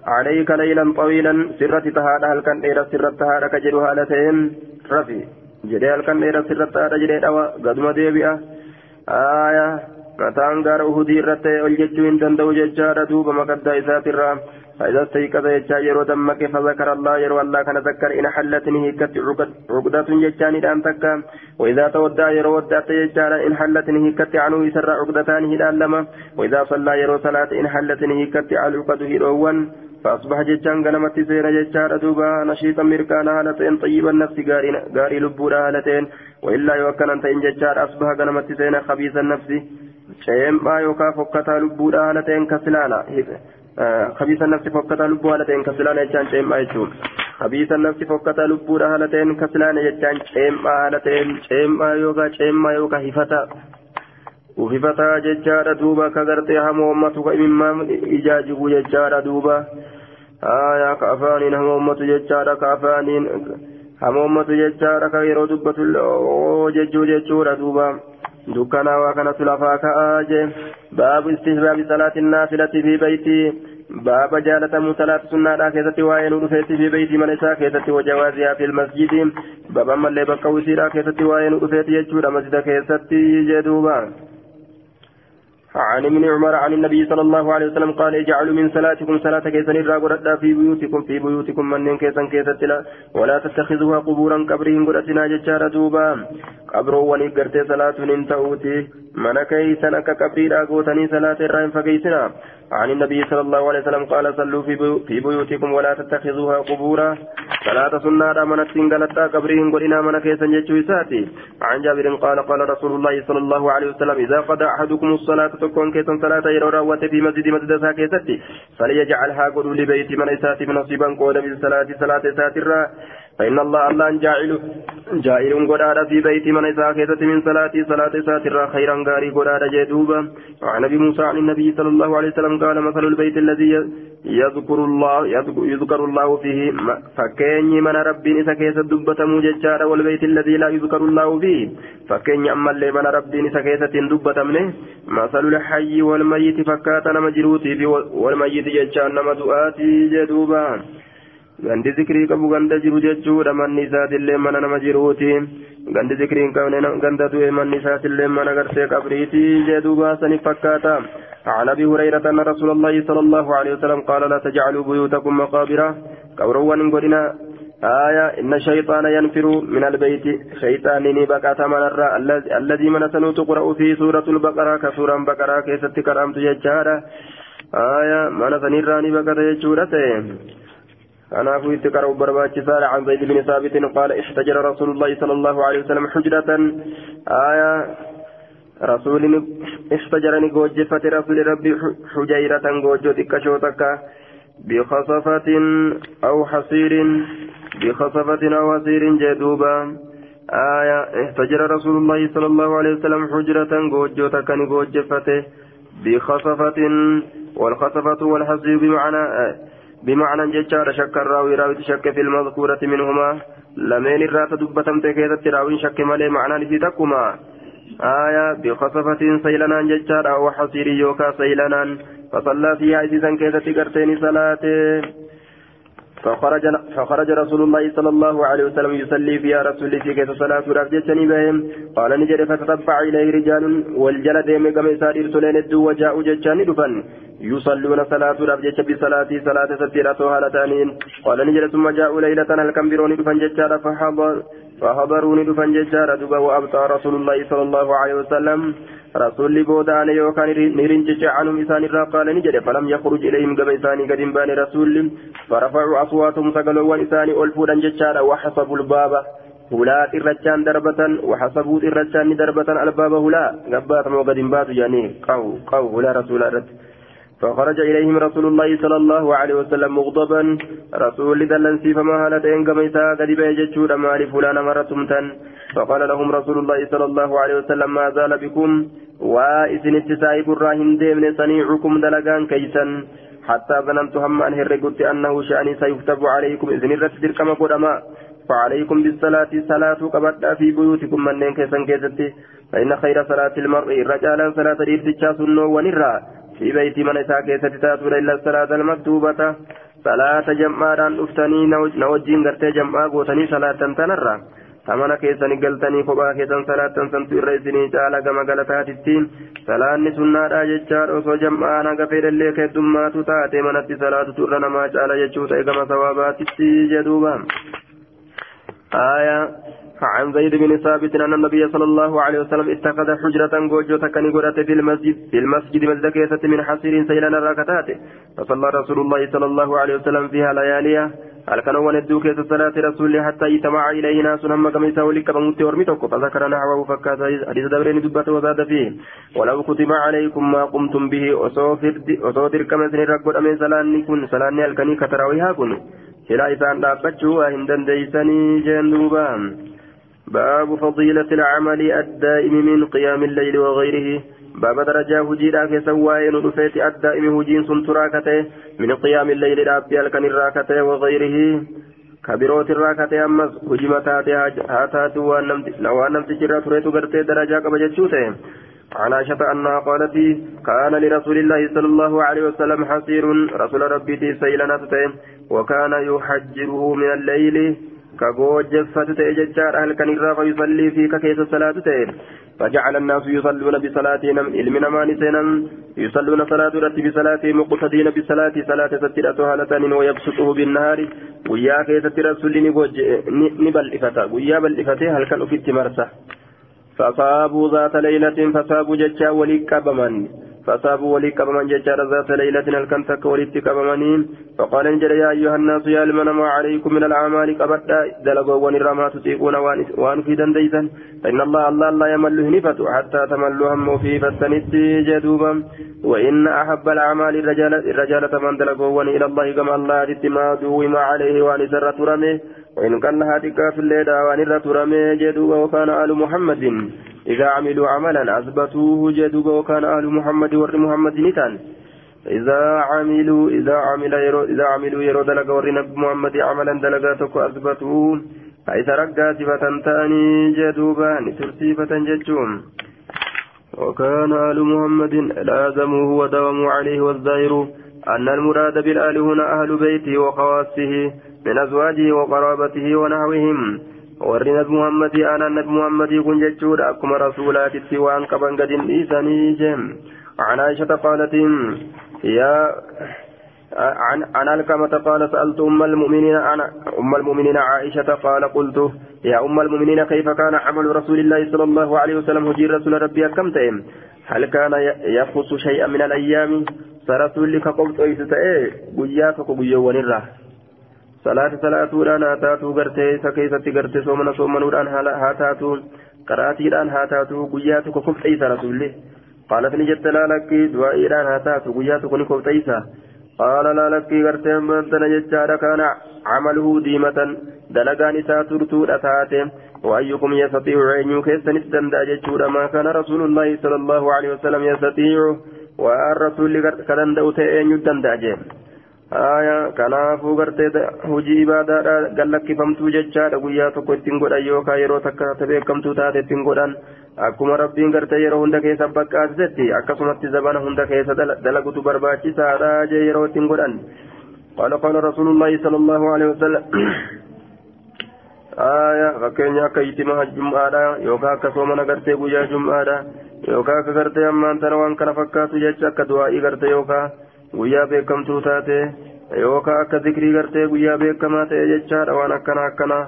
عليك ليلا طويلا. سرة تهادا هل كان إيرا سرة تهادا كجدها لتين. رفي. Jedhee halkan dheeraa sirratti haadha jedhee dhawa gaduma deebi'a. Aaya mataan gaara uhudii irratti ol jechuu hin danda'u jechaadha duuba makaddaa isaatirraa فإذا استيقظ يجا يرو دمك فذكر الله يرو الله كان ذكر إن حلتني هكت عقدة يجاني دان تكا وإذا تودع يرو ودعت يجانا إن حلتني هكت عنه يسر عقدتان هدان لما وإذا صلى يرو صلاة إن حلتني هكت على هروان فأصبح جتان غنمت سير جتان دوبا نشيطا مركانا هالتين طيب النفس غاري لبورا هالتين وإلا يوكنا أنت إن جتان أصبح غنمت سير خبيث النفس شيئا يوكا فكتا لبورا هالتين كسلانا. خبيث النفس فكتا لبورا هالتين كسلانا جتان شيئا يجون. خبيث النفس فكتا لبورا هالتين كسلانا جتان شيئا هالتين شيئا يوكا شيئا يوكا هفتا. Ufifataa jechaadha duuba ka gartee hama ummatu ka imimmaan ijaajibu jechaadha duuba aayaa ka afaaniin hama ummatu jechaadha ka afaaniin hama ummatu jechaadha ka yeroo dubbatu jechuu jechuudha duuba dukkanaa waa kanatu lafaa ka'aa je baabu istihbaabi salaati naafilati fi bayti baaba jaalatamu salaati sunnaadhaa keessatti waa'ee nu dhufeetti fi beeyti mana isaa keessatti wajawaaziyaa fi masjidi baaba ammallee bakka wisiidhaa keessatti waa'ee nu dhufeetti jechuudha masjida keessatti jedhuuba. عن ابن عمر عن النبي صلى الله عليه وسلم قال اجعلوا من صلاتكم صلاة كيسن الراغرة في بيوتكم في بيوتكم من كيسن كيستلا ولا تتخذوها قبورا قبرهم قرأتنا ججار دوبا. قبرو ونقرت صلاة ننتهوتي من كيسن كقبري راغوتني صلاة الرائم فكيسنا عن النبي صلى الله عليه وسلم قال صلوا في, بيوتكم ولا تتخذوها قبورا. صلاة سنة من التنقلتا قبرهم قلنا من كيسن ججوساتي عن جابر قال قال رسول الله صلى الله عليه وسلم إذا قضى أحدكم الصلاة تكون كيسن صلاة يرو راوت في مسجد مسجد ساكيستي فليجعلها قلوا لبيت من إساتي نصيبا قول بالصلاة صلاة ساترا فإن الله الله جاعل جائر قدار في بيت من إساكيست من صلاة صلاة ساترا خيرا غاري قدار جدوبا وعن أبي موسى عن النبي صلى الله عليه وسلم قال مثل البيت الذي يذكر الله يذكر الله فيه فكيني من ربي إساكيست دبة موججارا والبيت الذي لا يذكر الله فيه. فكيني أما اللي من ربي إساكيست دبة منه. مثل الحي والميت فكاتنا مجروتي والميت ججان مدؤاتي جدوبا. Gandi zikrii qabu ganda jiru jechuudha manni isaatillee mana nama jiruuti. Gandi zikrii hin qabne ganda du'e manni isaatillee mana gartee qabriiti jedhu baasaniif fakkaata. عن ابي هريره ان رسول الله صلى الله عليه وسلم قال لا تجعلوا بيوتكم مقابر قبروا قلنا آية إن الشيطان ينفر من البيت شيطان نبقى تمنر الذي من سنو تقرأ في سورة البقرة كسورة بقرة كيست كرامت ججارة آية من سنر نبقى تججورة تكره برباتي سال عن زيد بن ثابت قال احتجر رسول الله صلى الله عليه وسلم حجرة. آية رسول احتجرني جوجفة رسول ربي حجيرة جوجو تكشوتك بخصفة أو حصير بخصفة أو حصير جدوبا. آية احتجر رسول الله صلى الله عليه وسلم حجرة جوجو تكني جوجفته بخصفة والخصفة والحصير بمعنى بمعنى ججار شك الراوي راوي شك في المذكورة منهما. لمن الرات دبتم تكيدت راوي شك مالي معنى لفتكما آية بخصفة سيلنا ججار أو حصير يوكا سيلنا. فصلى فيها عزيزا كيدت قرتين صلاته فخرج فخرج رسول الله صلى الله عليه وسلم يصلي فيها رسول في كيس صلاة رفجتني بهم. قال نجري فتتبع إليه رجال والجلد يمكم إسارير سلين الدو وجاءوا ججاني دفن. يصلون صلاة رفجت بصلاة صلاة ستيرة هالتانين قال نجري ثم جاءوا ليلة هل دفن ججارة فحضر فحضروني دفن ججارة دبا وأبطى رسول الله صلى الله عليه وسلم. رسول بودان يوكان نرنجج عنهم إسان قال نجد فلم يخرج إليهم قبل إساني قد بان رسول. فرفعوا أصواتهم سقلوا إساني ألفودا ججارا وحسبوا الباب. هلا إرجان دربة وحسبوا إرجان دربة الباب هلا. قبات وقد باتوا يعني قو قو هلا رسول الله. فخرج إليهم رسول الله صلى الله عليه وسلم مغضبا. رسول دلنسي فما هالتين قميسا قد بيجتشور مال فلان مرتم تن فقال لهم رسول الله صلى الله عليه وسلم ما زال بكم؟ وإذن اتسائب الراهن ديمن صنيعكم دلقان كيسا. حتى ظننت هم أن هرقت أنه شأني سيكتب عليكم. إذن الرسل كما قدما فعليكم بالصلاة صلاة كبدا في بيوتكم من كيسا كيستي. فإن خير صلاة المرء رجالا صلاة الإرتجاء سنو ونرى. في بيت من إساء كيست تاتون إلا الصلاة المكتوبة صلاة جمعان أفتني نوجين قرتي جمعا قوتني صلاة تنرى amana keessani galtanii kophaa keessan salaattan santu irra isinii caala gama galataatittiin salaanni sunnaadha jechaadha osoo jam'aan haga fedhallee keeddummaatu taate manatti salaatutu irra namaa caala jechuu ta'e gama sawaabaatitti jedhuuba. عن زيد بن ثابت أن النبي صلى الله عليه وسلم اتخذ حجرة جوجو تكني قرأت في المسجد في المسجد مزدكيسة من حصير سيلنا الراكتات فصلى رسول الله صلى الله عليه وسلم فيها لياليها. هل كانوا وندوا كيس صلاة رسول حتى يتمع إليه ناس هم كما يساوي لك بموت ورمتك فذكر نحوه فكات حديث دبرين دبت وزاد فيه. ولو كتب عليكم ما قمتم به أصوتر كما سنرى قد أمين سلاني كن سلاني الكني كتراويها كن. سلا إسان دابتشوا هندن ديسني جندوبا. باب فضيلة العمل الدائم من قيام الليل وغيره. باب درجة هجيرا في سواء ندفيت الدائم هجين سنتراكته من قيام الليل رابي الكن الراكته وغيره. كبيروت الراكته أمس هجمتات هاتات وانم تجرى تريت قرتي درجة قبجتشوته عن عائشة أنها قالت كان لرسول الله صلى الله عليه وسلم حصير رسول ربي سيلنا وكان يحجره من الليل كغوجفت تأججار أهل كان الرافع يصلي في كيس الصلاة تأجر فجعل الناس يصلون بصلاتهم علمنا ما نسينا يصلون صلاة رتب بصلاتهم مقتدين بصلاة صلاة سترة هالتان ويبسطه بالنهار ويا كيس رسول نبل إفتا ويا بل إفتا هل كان في مرسى فصابوا ذات ليلة فصابوا ججا ولي كبمن فصابوا ولي كبمن ججار ذات ليلة الكنتك ولي كبمنين فقال إنجل يا أيها الناس يا لمن ما عليكم من الأعمال قبدا دلقوا ونرما تطيقون وان في دنديسا فإن الله الله لا يمل هنفة حتى تملوا هم في فتنت جدوبا. وإن أحب الأعمال الرجال الرجال من دلقوا إلى الله كما الله ما دوم عليه وان سر ترمه. وإن كان هاتك في الليل وان رمي جدوبا وكان آل محمد. إذا عملوا عملا أثبتوه جدوبا وكان آل محمد ور محمد نتان. إذا عملوا إذا عمل يرو إذا عملوا يرو دلق ور محمد عملا دلقاتك أثبتوه. أي ترقى صفة تاني جدوبا نترسيفة ججوم وكان آل محمد لازموه وداوموا عليه والظاهر أن المراد بالآل هنا أهل بيته وخواصه من أزواجه وقرابته ونحوهم. Warri nabi muhammadii aanaan nabi muhammadii kun jechuudha. Akkuma rasuulaatitti waan qaban gadin dhiisanii jeem عن عائشة قالت يا عن عن الكمة قال سألت أم المؤمنين أنا أم المؤمنين عائشة قال قلت يا أم المؤمنين كيف كان عمل رسول الله صلى الله عليه وسلم هجير رسول ربي كم تئم هل كان يخص شيئا من الأيام فرسول لك قلت أيس تئ قياك قبيا ونرى صلاة صلاة ودان هاتاتو غرتي سكيسة غرتي سومنا سومنا ودان هاتاتو قراتي دان هاتاتو قياتك كفت أيس رسول قالت نجت لا لك دعائي دان هاتاتو قياتك كفت أيسا قال لا لك غرتين بنتنا جتشارا كان عمله ديمة دلقان إسا ترتو أتاتي وأيكم يستطيع أن يكيسن استندى جتشورا ما كان رسول الله صلى الله عليه وسلم يستطيع والرسول كدن دوتي أن يدندى جيم آية kanaafuu gartee hojii ibaadaadha gallakkifamtuu jechaadha guyyaa tokko ittiin godhan yookaan yeroo takka beekamtuu taate ittiin godhan akkuma rabbiin gartee yeroo hunda keessa bakkaasisetti akkasumatti zabana hunda keessa dalagutu barbaachisaadha jee yeroo ittiin godhan قال قال رسول الله صلى الله عليه وسلم آية فكين أكا يتمها الجمعة يوكا أكا صومنا قرتي بويا جمعة يوكا أكا قرتي أمان تنوان كان فكاتو جيتش أكا دوائي قرتي يوكا guyyaa beekamtuu taate yookaan akka zikrii gartee guyyaa beekamaa ta'e jechaadha waan akkana akkana.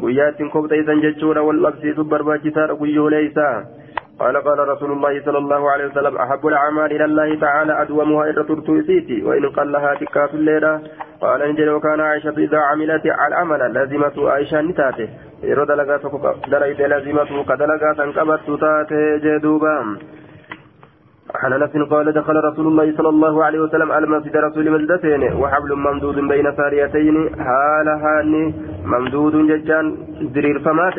Guyyaa ittiin kopheessan jechuudha wal dhabsiisuuf barbaachisaadha guyyoolee isaa. قال قال رسول الله صلى الله عليه وسلم أحب الأعمال إلى الله تعالى أدومها إلى ترتوسيتي وإن قلها تكات الليلة قال نجل وكان عائشة إذا عملت العمل لازمة عائشة نتاته يرد لغا لازمته كدلغا تنقبت تاته جدوبا عن انس قال دخل رسول الله صلى الله عليه وسلم على مسجد رسول ملدتين وحبل ممدود بين ساريتين حال هاني ممدود ججان درير فمات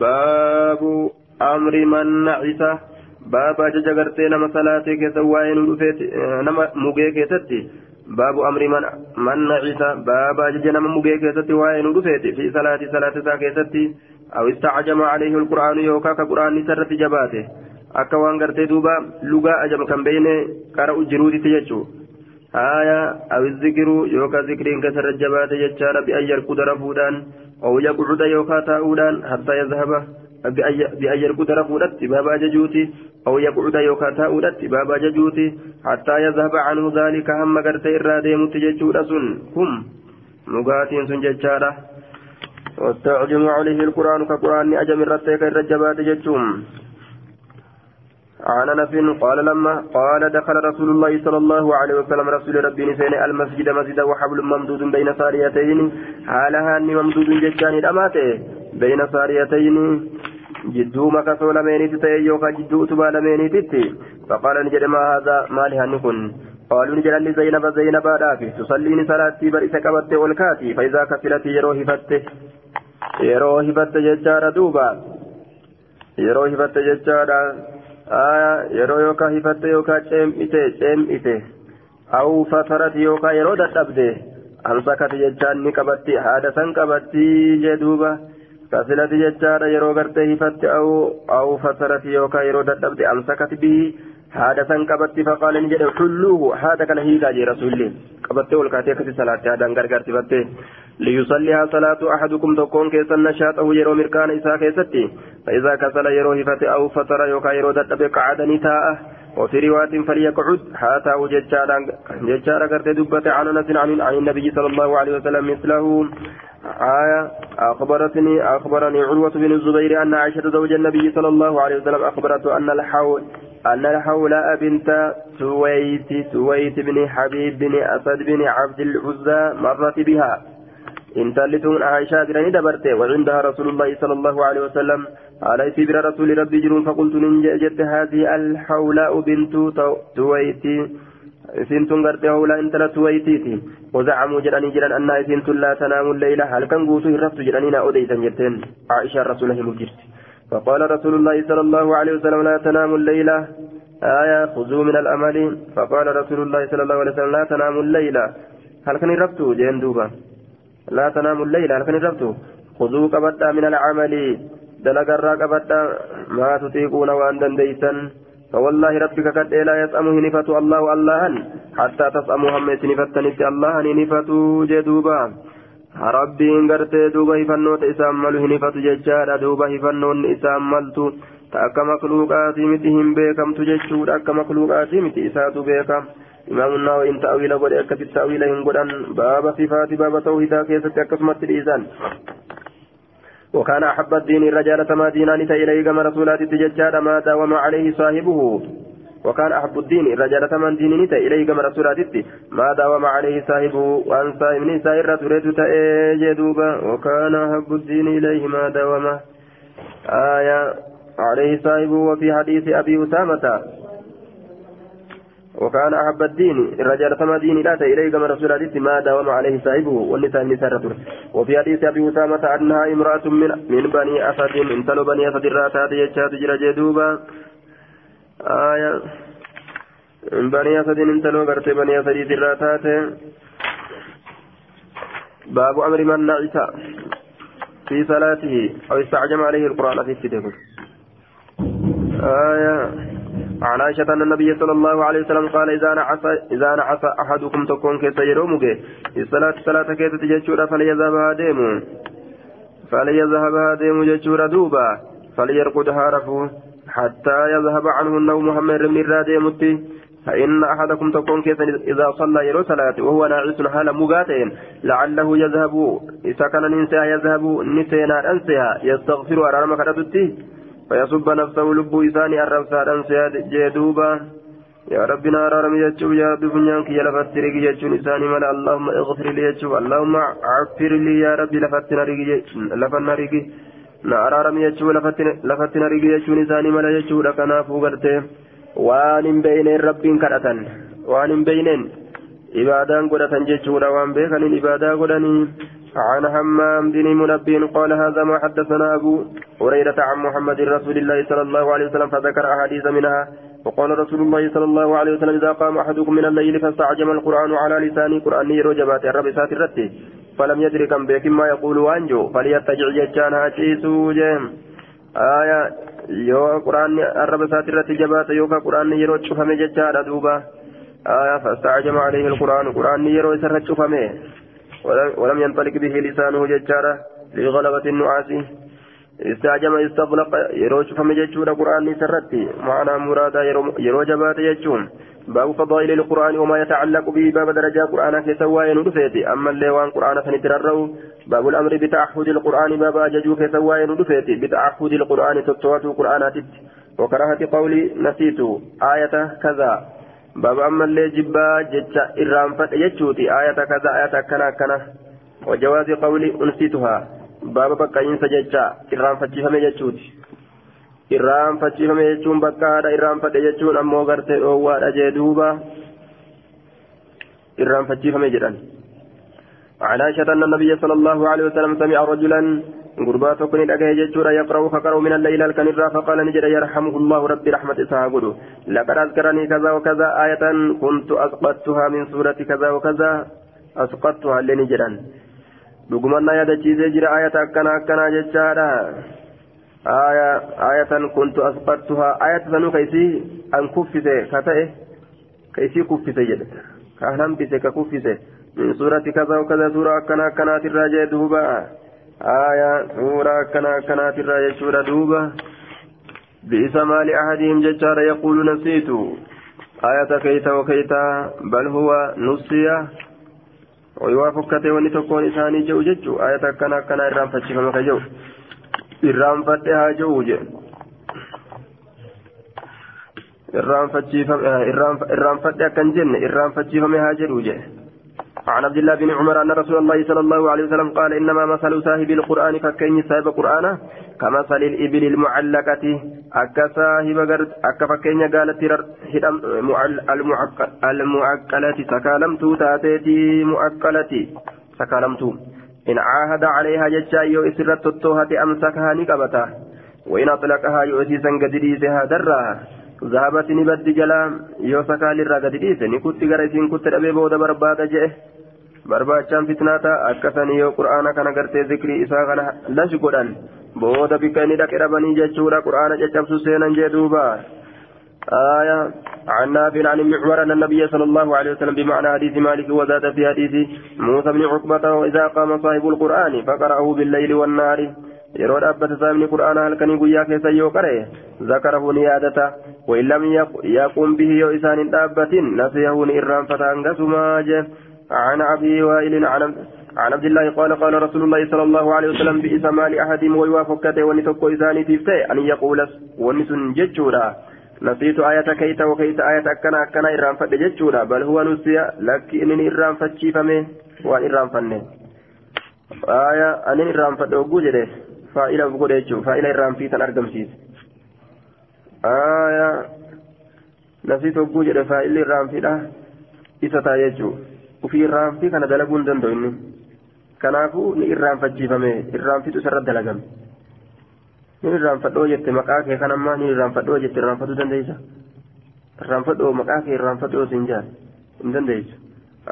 باب أمر من نعس باب ججغرتي نما صلاتي كسواين نما مغي كيتتي باب أمر من من نعس باب أججنا من مجيك يستي وين رفيت في صلاة صلاة ساكيستي أو استعجم عليه القرآن يوكا كقرآن سرت جباته akka waan gartee duuba lugaa ajam kan beeyne qara ujjiruutitti jechuu haya awi zikiru yookaan zikriin kasarra jabaate jechaadha bi'an yarkuda rafuudhaan ooyya qucuda yookaan taa'uudhaan hatta yazhaba bi'an yarkuda rafuudhatti baaba ajajuuti أو يقعد يوكا تاؤدت بابا ججوتي حتى يذهب عنه ذلك هم قرت إرادة متججود سن. هم. مقاتين سن ججارة. والتعجم عليه القرآن كقرآن أجم الرتيك الرجبات ججوم. عن أنس قال لما قال دخل رسول الله صلى الله عليه وسلم رسول ربي نسين المسجد مسجد وحبل ممدود بين ساريتين. حالها أني ممدود ججان الاماته بين ساريتين. جدو مكسو لمينيت تأيوكا جدو أتبا لمينيتت فقال نجد ما هذا مالي هنكن قالوا نجد لزينب زينب دافي تصليني صلاتي برئيس كبت والكاتي فإذا كفلت يروه فت يروه فت ججار دوبا يروه فت ججار آية يروه يوكا هفت يوكا چيمئته چيمئته أو فترت يوكا يرو دتبده أمسكت ججان نكبتي حادثا كبتي جدوبا كفلت ججارة يرو غرتي هفت أو أو فترت يوكا يرو ددبت أمسكت به هذا سنكبت فقال نجد حلوة هذا كان هيكا جي رسولي قبت والكاتي كتي صلاة هذا انقر قرتي بته ليصليها صلاة أحدكم تكون كيسا نشاطه يرو مركان إساء كيستي فإذا كسل يرو هفت أو فتر يوكا يرو ددبت قعد نتاءه وفي رواية فليقعد. حتى ججارة قرتي دبت عن نس عن النبي صلى الله عليه وسلم مثله. آية. أخبرتني أخبرني عروة بن الزبير أن عائشة زوج النبي صلى الله عليه وسلم أخبرته أن الحول أن الحولاء بنت سويت سويت بن حبيب بن أسد بن عبد العزى مرت بها. انتلتون عائشة جراني دبرته وعندها رسول الله صلى الله عليه وسلم على في بر رسول ربي جنون فقلت ننجت هذه الحولاء بنت سويت سنتون غرتي هولا انت لا تويتيتي وزعموا جراني جران أن سنتون لا تنام الليلة هل كان قوسو هرفت جرانينا أوديتا جرتين عائشة رسول الله مجرت فقال رسول الله صلى الله عليه وسلم لا تنام الليلة آية خذوا من الأمل فقال رسول الله صلى الله عليه وسلم لا تنام الليلة هل كان رفتوا جين دوبا لا تنام الليلة هل كان رفتوا خذوا قبطا من العمل. دلق الراقبطا ما تطيقون وأن دنديسا فوالله ربك قد لا يسأمه نفة الله اللهن حتى تسأموا هم سنفتنت اللهن نفة جدوبا. ربي إن قرتي دوبا هفنوت إسام ملو نفة ججارة دوبا هفنون إسام ملتو تأكا مخلوقاتي متهم بيكم تججود أكا مخلوقاتي متي إساتو بيكم. إمام النووي إن تأويل قد في التأويل إن قدن باب صفات باب توحيدا كيسة أكسمت الإيزان وكان أحب الدين الرجال ما دينان إليه كما رسولات التججاد ما داوم عليه صاحبه وكان أحب الدين الرجال من دين نتا إليه كما رسولات ما داوم عليه صاحبه وأن صاحب نساء الرسولات تأجدوبا وكان أحب الدين إليه ما داوم آية عليه صاحبه وفي حديث أبي أسامة وكان أحب الدين الرجال كما دين لا إليه كما رسول الله ما داوم عليه صاحبه والنساء النساء وفي حديث أبي أسامة أنها امرأة من من بني أسد انتلوا بني أسد الراتات يجاد جرى جدوبا. آية. من بني أسد انتلوا قرت بني أسد الراتات. باب أمر من نعس في صلاته أو استعجم عليه القرآن في الكتاب آية. عن عائشة أن النبي صلى الله عليه وسلم قال إذا نعس إذا نعس أحدكم تكون كيس يرومك؟ الصلاة صلاة كيس تجتشورا فليذهبها ديمو فليذهبها ديمو جتشورا دوبا. فليرقدها رفو حتى يذهب عنه النوم. محمد بن الراديمتي فإن أحدكم تكون كيس إذا صلى يرو صلاة وهو ناعس حال مقاتين لعله يذهب. إذا كان ننسى يذهب. نسينا أنسيها. يستغفر أرى مكانته فيصب نفسه لب إساني الرفسان سياد جيدوبا يا ربنا أرارم يجو يا رب فنيانك يا لفترك يجون إساني ملا اللهم اغفر لي يجو اللهم عفر لي يا رب لفتنا ريقي لفتنا ريقي na araarami jechuu lafatti na rigi jechuun isaanii mala jechuudha kanaafuu gartee waan hin beeyneen rabbiin kadhatan waan hin beeyneen ibaadaan godhatan jechuudha waan beekaniin ibaadaa godhanii عن همام بن منبه قال هذا ما حدثنا أبو هريرة عن محمد رسول الله صلى الله عليه وسلم فذكر أحاديث منها. وقال رسول الله صلى الله عليه وسلم إذا قام أحدكم من الليل فاستعجم القرآن على لسان قرآن يروجبات الرب ساترته فلم يدرك بك ما يقول وانجو. فليتجع ججان هاتيسو جيم. آية يو قرآن الرب ساترته جبات يوكا قرآن يروج شفمي ججان دوبا آية فاستعجم عليه القرآن. قرآن يروج سرج شفمي ولم ينطلق به لسانه ججارة لغلبة النعاس. استعجم استغلق يروج فمججور قرآن سرتي معنى مرادا يرو جبات يجون. باب فضائل القرآن وما يتعلق به. باب درجة قرآن في سواء ندفيتي أما الليوان قرآن فنترره باب الأمر بتعهد القرآن. باب أججو في سواء ندفيتي بتعهد القرآن تتوات قرآنات وكراهة قولي نسيت. آية كذا. باب أما اللي جبا جتشا إرام فت يجوتي آية كذا آية كنا كنا وجواز قولي أنسيتها باب بقى إنسى جتشا إرام فتشيفم يجوتي إرام فتشيفم يجون بقى هذا إرام فت يجون أمو غرتي أواد أجدوبا إرام فتشيفم يجران عن عائشة أن النبي صلى الله عليه وسلم سمع رجلا غربا تكون الأجهة جتشورا يقرأ فقرأ من الليل الكنرة فقال نجد يرحمه الله ربي رحمة إسحاق لقد أذكرني كذا وكذا آية كنت أسقطتها من سورة كذا وكذا أسقطتها لنجدا jira ayata akkana akkanaa jechaadha ayatan kuntu asqattuhaa ayata sanuu ka isii an kuffise ka ta'e ka isii kuffise jedhe ka hambise ka kuffise min suurati kaza kaza suura akkana akkanaatirraa jee duuba آية سورة كنا كنا ترى يشور دوبة. بئس ما لأحدهم ججار يقول نسيت. آية كيتا وكيتا بل هو نسية ويوافقته ونتكون إساني جو ججو آية كنا كنا إرام فتشفم كجو. إرام فتها جو جي irraan fadhe akkan jenne irraan fachiifame haa jedhu je عن عبد الله بن عمر أن رسول الله صلى الله عليه وسلم قال إنما مثل صاحب القرآن فكين صاحب القرآن كمثل الإبل المعلقة أكا صاحب قرد أكا فكين قالت المعقلة سكالمت تاتيتي معقلة سكالمت. إن عاهد عليها ججا يو إسرت التوهة أمسكها نقبتا. وإن أطلقها يؤسيسا قد ريسها درها ذهبت نبد جلا يو سكال الرا قد ريسا نكت غرسين كت ربي بود برباد جئه barbaachaan fitnaata akkasanii yoo qur'aana kana gartee zikrii isaa kana lashi godhan booda bikka inni dhaqe dhabanii jechuudha qur'aana caccabsu seenan jee duuba آية عن نافع عن ابن عمر أن النبي صلى الله عليه وسلم بمعنى حديث مالك وزاد في حديث موسى بن عقبة وإذا قام صاحب القرآن فقرأه بالليل halkanii guyyaa keessa yoo qare zakarahu ni yaadata wain lam yaquum bihi yoo isaan hin dhaabbatin nasiyahu ni irraanfata hangasumaa je عن أبي وائل عن عن عبد الله قال قال رسول الله صلى الله عليه وسلم بئس ما لأحد ويوافقته ونتوكو إذاني تفتي أن يقول ونسن ججولا نسيت آية كيت وكيت آية أكنا أكنا إرام فد ججولا بل هو نسي لك إنني إرام فتشي فمه وأن إرام فنه آية أن إرام فد وجوجده فائلة بقول فائلة إرام في تنرقم سيس آية نسيت وجوجده فائلة إرام في ده إستا يجو ufii irraanfii kana dalaguu hin danda'u inni kanaafuu ni irraanfachiifame irraanfitu isarra dalagame ni irraanfadhoo jette maqaa kee kan ammaa ni irraanfadhoo jette irraanfatuu dandeessa irraanfadhoo maqaa kee irraanfadhoo siin jaan hin dandeessu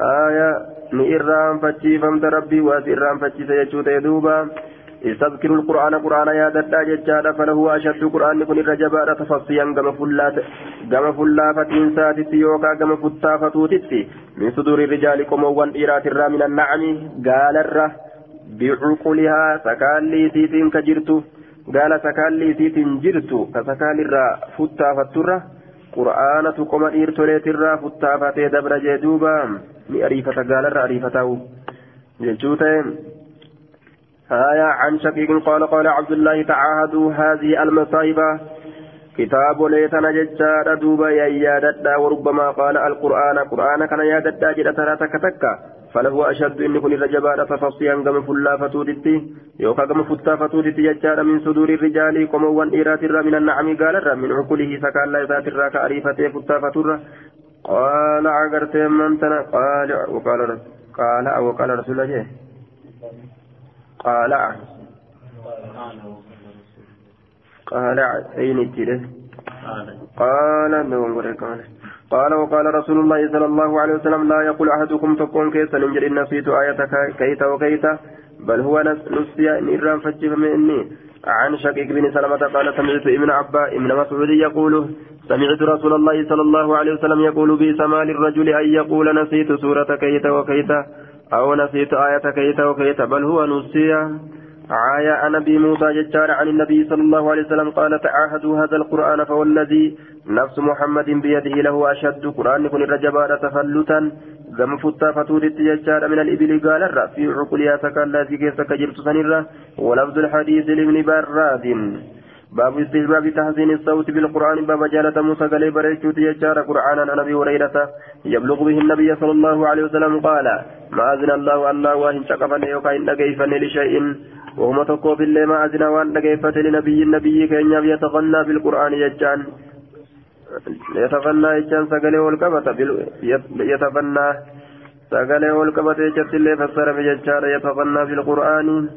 aayaa ni irraanfachiifamta rabbii waasi irraanfachiisa jechuu ta'e duuba استذكر القرآن قرآن يا ددا ججارة فله أشد قرآن كن الرجبارة تفصيا كما فلات كما فلافة إنسات يوكا كما فتافة توتتي من صدور الرجال كموان إيرات الرا من النعم قال الره بعقلها سكالي تيتين كجرتو قال سكالي تيتين جرتو كسكال الرا فتافة الره قرآن تقوم إيرتوليت الرا فتافة دبر جدوبا لأريفة قال الرا أريفته جلتوتين آية عن شقيق قال قال عبد الله تعاهدوا هذه المصائب كتاب ليتنا ججار دوبا يا وربما قال القرآن. قرآن كان يا ددا جدا ترى تكتكا فله أشد إن كن رجبان تفصيا كما فلا فتودتي يوكا كما فتا فتودتي ججار من صدور الرجال كما وان إيرات من النعم قال من عقله سكال لا ذات الراك أريفته فتا فتر. قال عقرت من تنا. قال وقال قال أو قال رسول الله. قال قال أين الجلس قال قال. قال وقال رسول الله صلى الله عليه وسلم لا يقول أحدكم تكون كيسا ننجر إن نسيت آية كيت وكيت بل هو نسي إن إرام فجف مني. عن شقيق بن سلمة قال سمعت ابن عبا ابن مسعود يقول سمعت رسول الله صلى الله عليه وسلم يقول بئس ما للرجل أن يقول نسيت سورة كيت وكيت أو نسيت آية كيت وكيت بل هو نسي. عايا نبي موسى ججار عن النبي صلى الله عليه وسلم قال تعاهدوا هذا القرآن فوالذي نفس محمد بيده له أشد قرآن. كن الرجبار تفلتا. قم فتا فتودت ججار من الإبل قال الرأ في عقلها تكالا في كيف كجرت سنرة. ولفظ الحديث لابن براد. باب استحباب تحسين الصوت بالقرآن باب جالة موسى قال بريشوت يجار قرآنا عن أبي هريرة يبلغ به النبي صلى الله عليه وسلم قال ما أذن الله الله وإن شقفني وكاين نقيفني لشيء. وهم تقو بالله ما أذن وأن نقيفت لنبي النبي كأن يتغنى بالقرآن يجان. يتغنى يجان سقلي والقبة يتغنى سقلي والقبة يجت اللي فسر بججار يتغنى بالقرآن.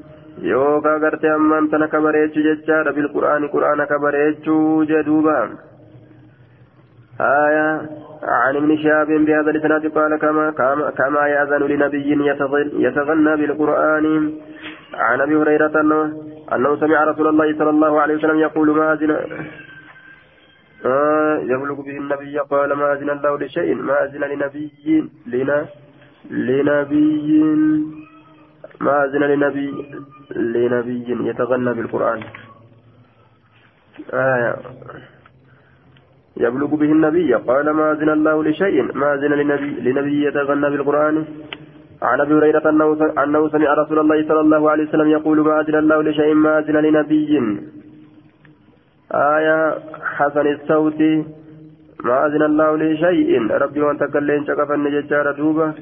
Yookaa gartee ammaan tana ka bareechu jechaadha bilqur'aani qur'aana ka bareechuu jedhuuba آية عن ابن شهاب بهذا الإسناد قال كما, كما يأذن لنبي يتغنى بالقرآن عن أبي هريرة أنه أنه سمع رسول الله صلى الله عليه وسلم يقول ما أذن آه يبلغ به النبي قال ما أذن الله لشيء ما أذن لنبي لنا لنبي ما أذن لنبي لنبي يتغنى بالقرآن. آية يبلغ به النبي قال ما أذن الله لشيء ما أذن لنبي, لنبي يتغنى بالقرآن. عن أبي هريرة أنه, أنه سمع رسول الله صلى الله عليه وسلم يقول ما أذن الله لشيء ما أذن لنبي. آية حسن الصوت ما أذن الله لشيء. ربي وأنت كلين شكفا نججار دوبة.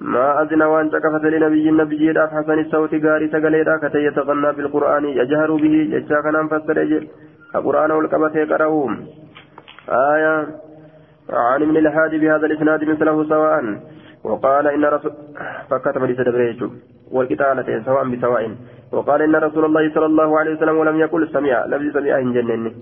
ما أذن وأن تكفت لنبي النبي داف حسن الصوت غاري سقليدا كتي يتغنى بالقرآن يجهر به يجاك نام فسر القرآن والكبت يقرأهم. آية. عن ابن الهادي بهذا الإسناد مثله سواء. وقال إن رسول فكتب لي سدبريجو والقتالة سواء بسواء. وقال إن رسول الله صلى الله عليه وسلم ولم يقل سمع. لفظ سمع إن جنني.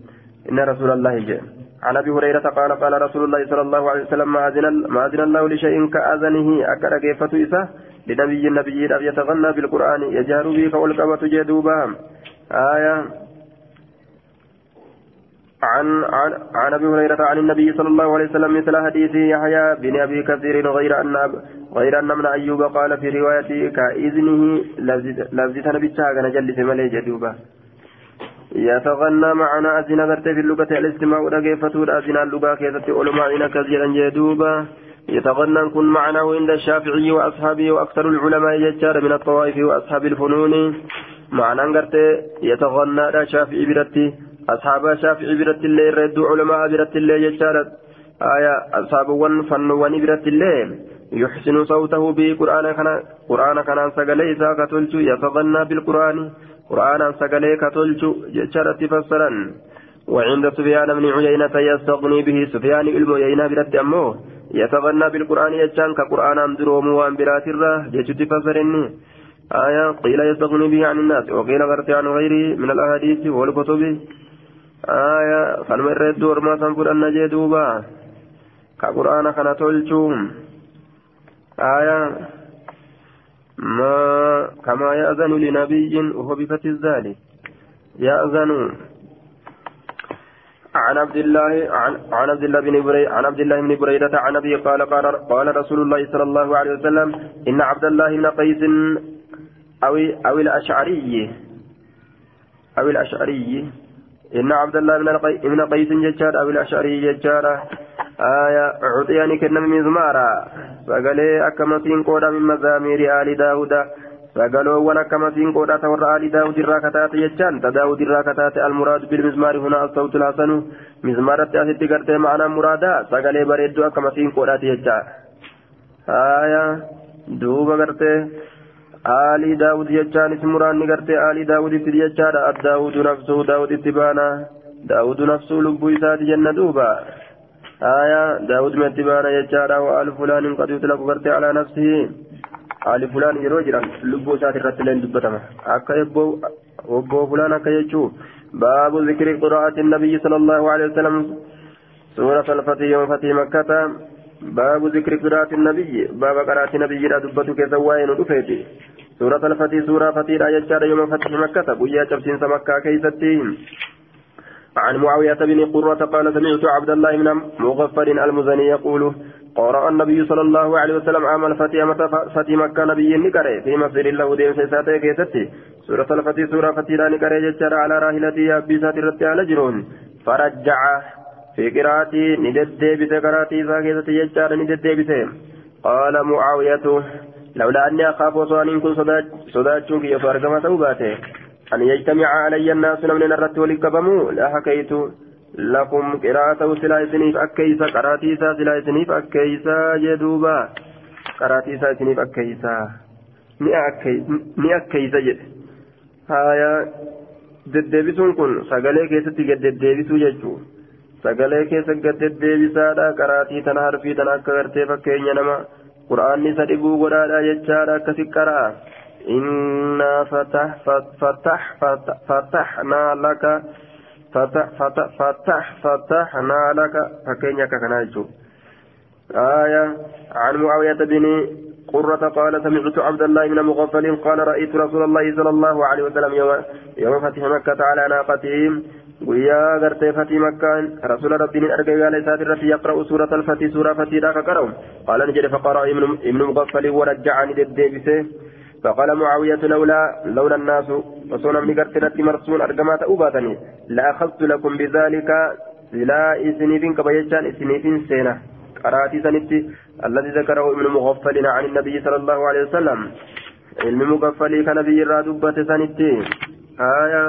إن رسول الله جاء. عن أبي هريرة قال قال رسول الله صلى الله عليه وسلم ما أذن الله لشيء كأذنه؟ اكر كيفة إسا لنبي النبي لا يتغنى بالقرآن يجهر به فالقبة جدوبا آية. عن عن عن أبي هريرة عن النبي صلى الله عليه وسلم مثل حديث يحيى بن أبي كثير غير أن غير أن ابن أيوب قال في روايته كإذنه لفظ نبي كان جلس ملي جدوبا يتغنى معنا أزنا غرت في اللغة الاستماع ودقيفتور أزنا اللغة كيست علماء كثيرا جدوبا يتغنى كن معناه عند الشافعي وأصحابه وأكثر العلماء يجار من الطوائف وأصحاب الفنون. معنى غرت يتغنى شافعي برتي. أصحاب الشافعي برت الله رد علماء برت الله يجارت آية أصحاب ون فنوان برت الله يحسن صوته بقرآن كان قرآن كان سقلي إذا كتلت يتغنى بالقرآن. قرآن سقلي كتلت جارت فسرا وعند سفيان بن عيينة يستغني به سفيان علم عيينة برت أمه يتغنى بالقرآن يجان كقرآن أمدروم وأنبرات الله جيشت فسرني آية قيل يستغني به عن الناس وقيل غرت عن غيره من الأحاديث والكتب آية فلما الرد ورما سنفر أن جدوبا كقرآن كان تلجوم آية ما كما يأذن لنبي وهو بفتح الزال يأذن. عن عبد الله عن, عبد الله بن بريدة عن عبد الله بن بريدة عن أبي قال قال قال رسول الله صلى الله عليه وسلم إن عبد الله بن قيس أو أو الأشعري أو الأشعري. إن عبد الله بن قيس ججار أو الأشعري ججار آية عطياني كنا مزمارا سقالي أكمسين قودا من مزامير آل داود. سقالووان أكمسين قودا تور آل داود الراكتات ججان تداود الراكتات المراد بالمزمار هنا الصوت الحسن. مزمارة أسد قرتي معنا مرادا. سقالي بريدو أكمسين قودا ججار آية دوبا قرتي آل داود يجان. مراني قرتي آل داود تججان الداود نفسه داود اتبانا داود نفسه لبو إساد جنة دوبا. آية داود من اتبانا يجان وآل فلان قد يطلق قرتي على نفسه. آل فلان يروجرا لبو إساد الرتلين دبتما. أكا يبو وبو فلان أكا يجو. باب ذكر قراءة النبي صلى الله عليه وسلم. سورة الفتح يوم فتح مكة. باب ذكر قراءة النبي. باب قراءة النبي لا دبتك كزوائن دفيتي سورة الفتي سورة فتي لا يجار يوم فتح مكة. بويا تبسين مكة كيستين. عن معاوية بن قرة قال سمعت عبد الله بن مغفر المزني يقول قرأ النبي صلى الله عليه وسلم عام الفتي فتي مكة نبي نكره في مسجد الله دين سيساتي كيستي. سورة الفتي سورة فتي لا نكره يجار على راهلتي أبيسات الرتي على جرون فرجع في قراءتي نددي بس قراءتي ساكتة يجار نددي بس قال معاوية لولا أني أخاف وصوان إن كن صداتشوك يفارق ما توباته. أن يجتمع علي الناس من الرت ولكبموا لا حكيت لكم قراءته سلا سنيف أكيسا قراتيسا سلا سنيف أكيسا جدوبا قراتيسا سنيف أكيسا ni akkeeysa jedhe haya deddeebisuun kun sagalee keessatti gad deddeebisuu jechuu sagalee keessa gad deddeebisaadha qaraatii tana harfii tana akka gartee fakkeenya nama qura'aanni isa dhibuu godhaadha jechaadha akkasi qaraa inna fataxnaa laka fataxnaa laka fakkeenya akka kanaa jechuudha آية عن معاوية بن قرة قال سمعت عبد الله بن مغفل قال رأيت رسول الله صلى الله عليه وسلم يوم, يوم فتح مكة على ناقته ويا غرتي فتي مكة. رسول ربي أرجع على سات الرفي يقرأ سورة الفتي سورة فتي ذاك قال نجد فقرأ ابن مغفل ورجعني دديبسه فقال معاوية لولا لولا الناس وصونا من قرتنا مرسول أرجمات أوباتني لأخذت لكم بذلك لا إسنيفين كبيجان إسنيفين سينة قراتي سنتي الذي ذكره ابن مغفل عن النبي صلى الله عليه وسلم. علم مغفل كنبي الرادبة سنتي. آية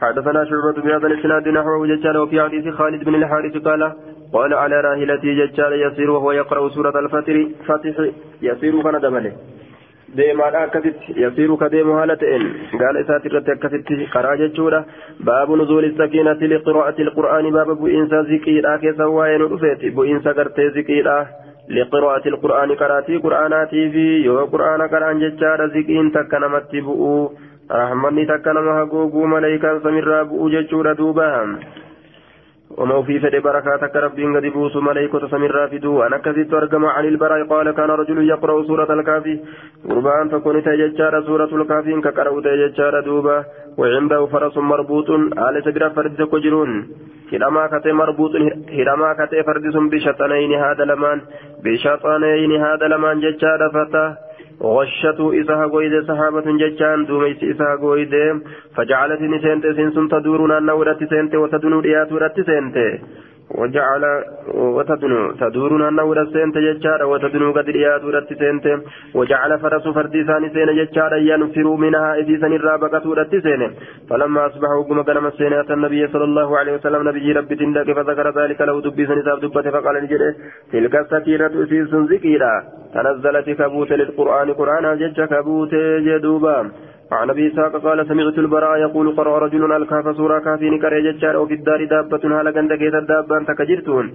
حدثنا شعبة بهذا الإسناد نحوه ججال وفي حديث خالد بن الحارث قال قال على راهلتي ججال يسير وهو يقرأ سورة الفتر فتح يسير كان دمله deemaadha akkasitti yasiiru ka deemu haala ta'een gaala isaati irratti akkasitti karaa jechuudha baabu nuzuuli sakiinati liqiraa'ati ilqur'aani baaba bu'iinsa ziqiidha keessa waa'ee nu dhufeeti bu'iinsa gartee ziqiidha liqiraa'ati ilqur'aani qaraatii qur'aanaatii fi yoo qur'aana qaraan jechaadha ziqiin takka namatti bu'uu rahmanni takka nama haguuguu maleeykaan samirraa bu'uu jechuudha duuba. وما في فد بركاتك ربي قد بوس ملائكة سمر فدو أنا كذبت أرقم عن البراء قال كان رجل يقرأ سورة الكافي قربان تكون تججار سورة الكافي كقرأ تججار دوبا وعنده فرس مربوط على سجر فرد كجرون هرما كتي مربوط هرما كتي فرد بشطنين هذا لمان بشطنين هذا لمان ججار فتاه غشته إسها قويد صحابة ججان دوميس إسها قويد فجعلت نسنت سنسن تدورنا نورت سنت وتدنو ورت سنت. وجعل وتدنو تدورنا نورت سنت ججار وتدنو قد ريات ورت سنت. وجعل فرس فردي ثاني سين ججار ينفر منها إذ سن الرابقة ورت سنت فلما أصبحوا قم قلم السنة النبي صلى الله عليه وسلم نبي ربي تندك فذكر ذلك له دبي سنساب دبته فقال نجده تلك السكينة سيس ذكيرا تنزلت كبوت للقرآن قرآن جج كبوت جدوبا. عن أبي إسحاق قال سمعت البراء يقول قرأ رجل الكاف سورة كافين كري ججار وفي الدار دابة هالا غند كيت الدابة تكجرتون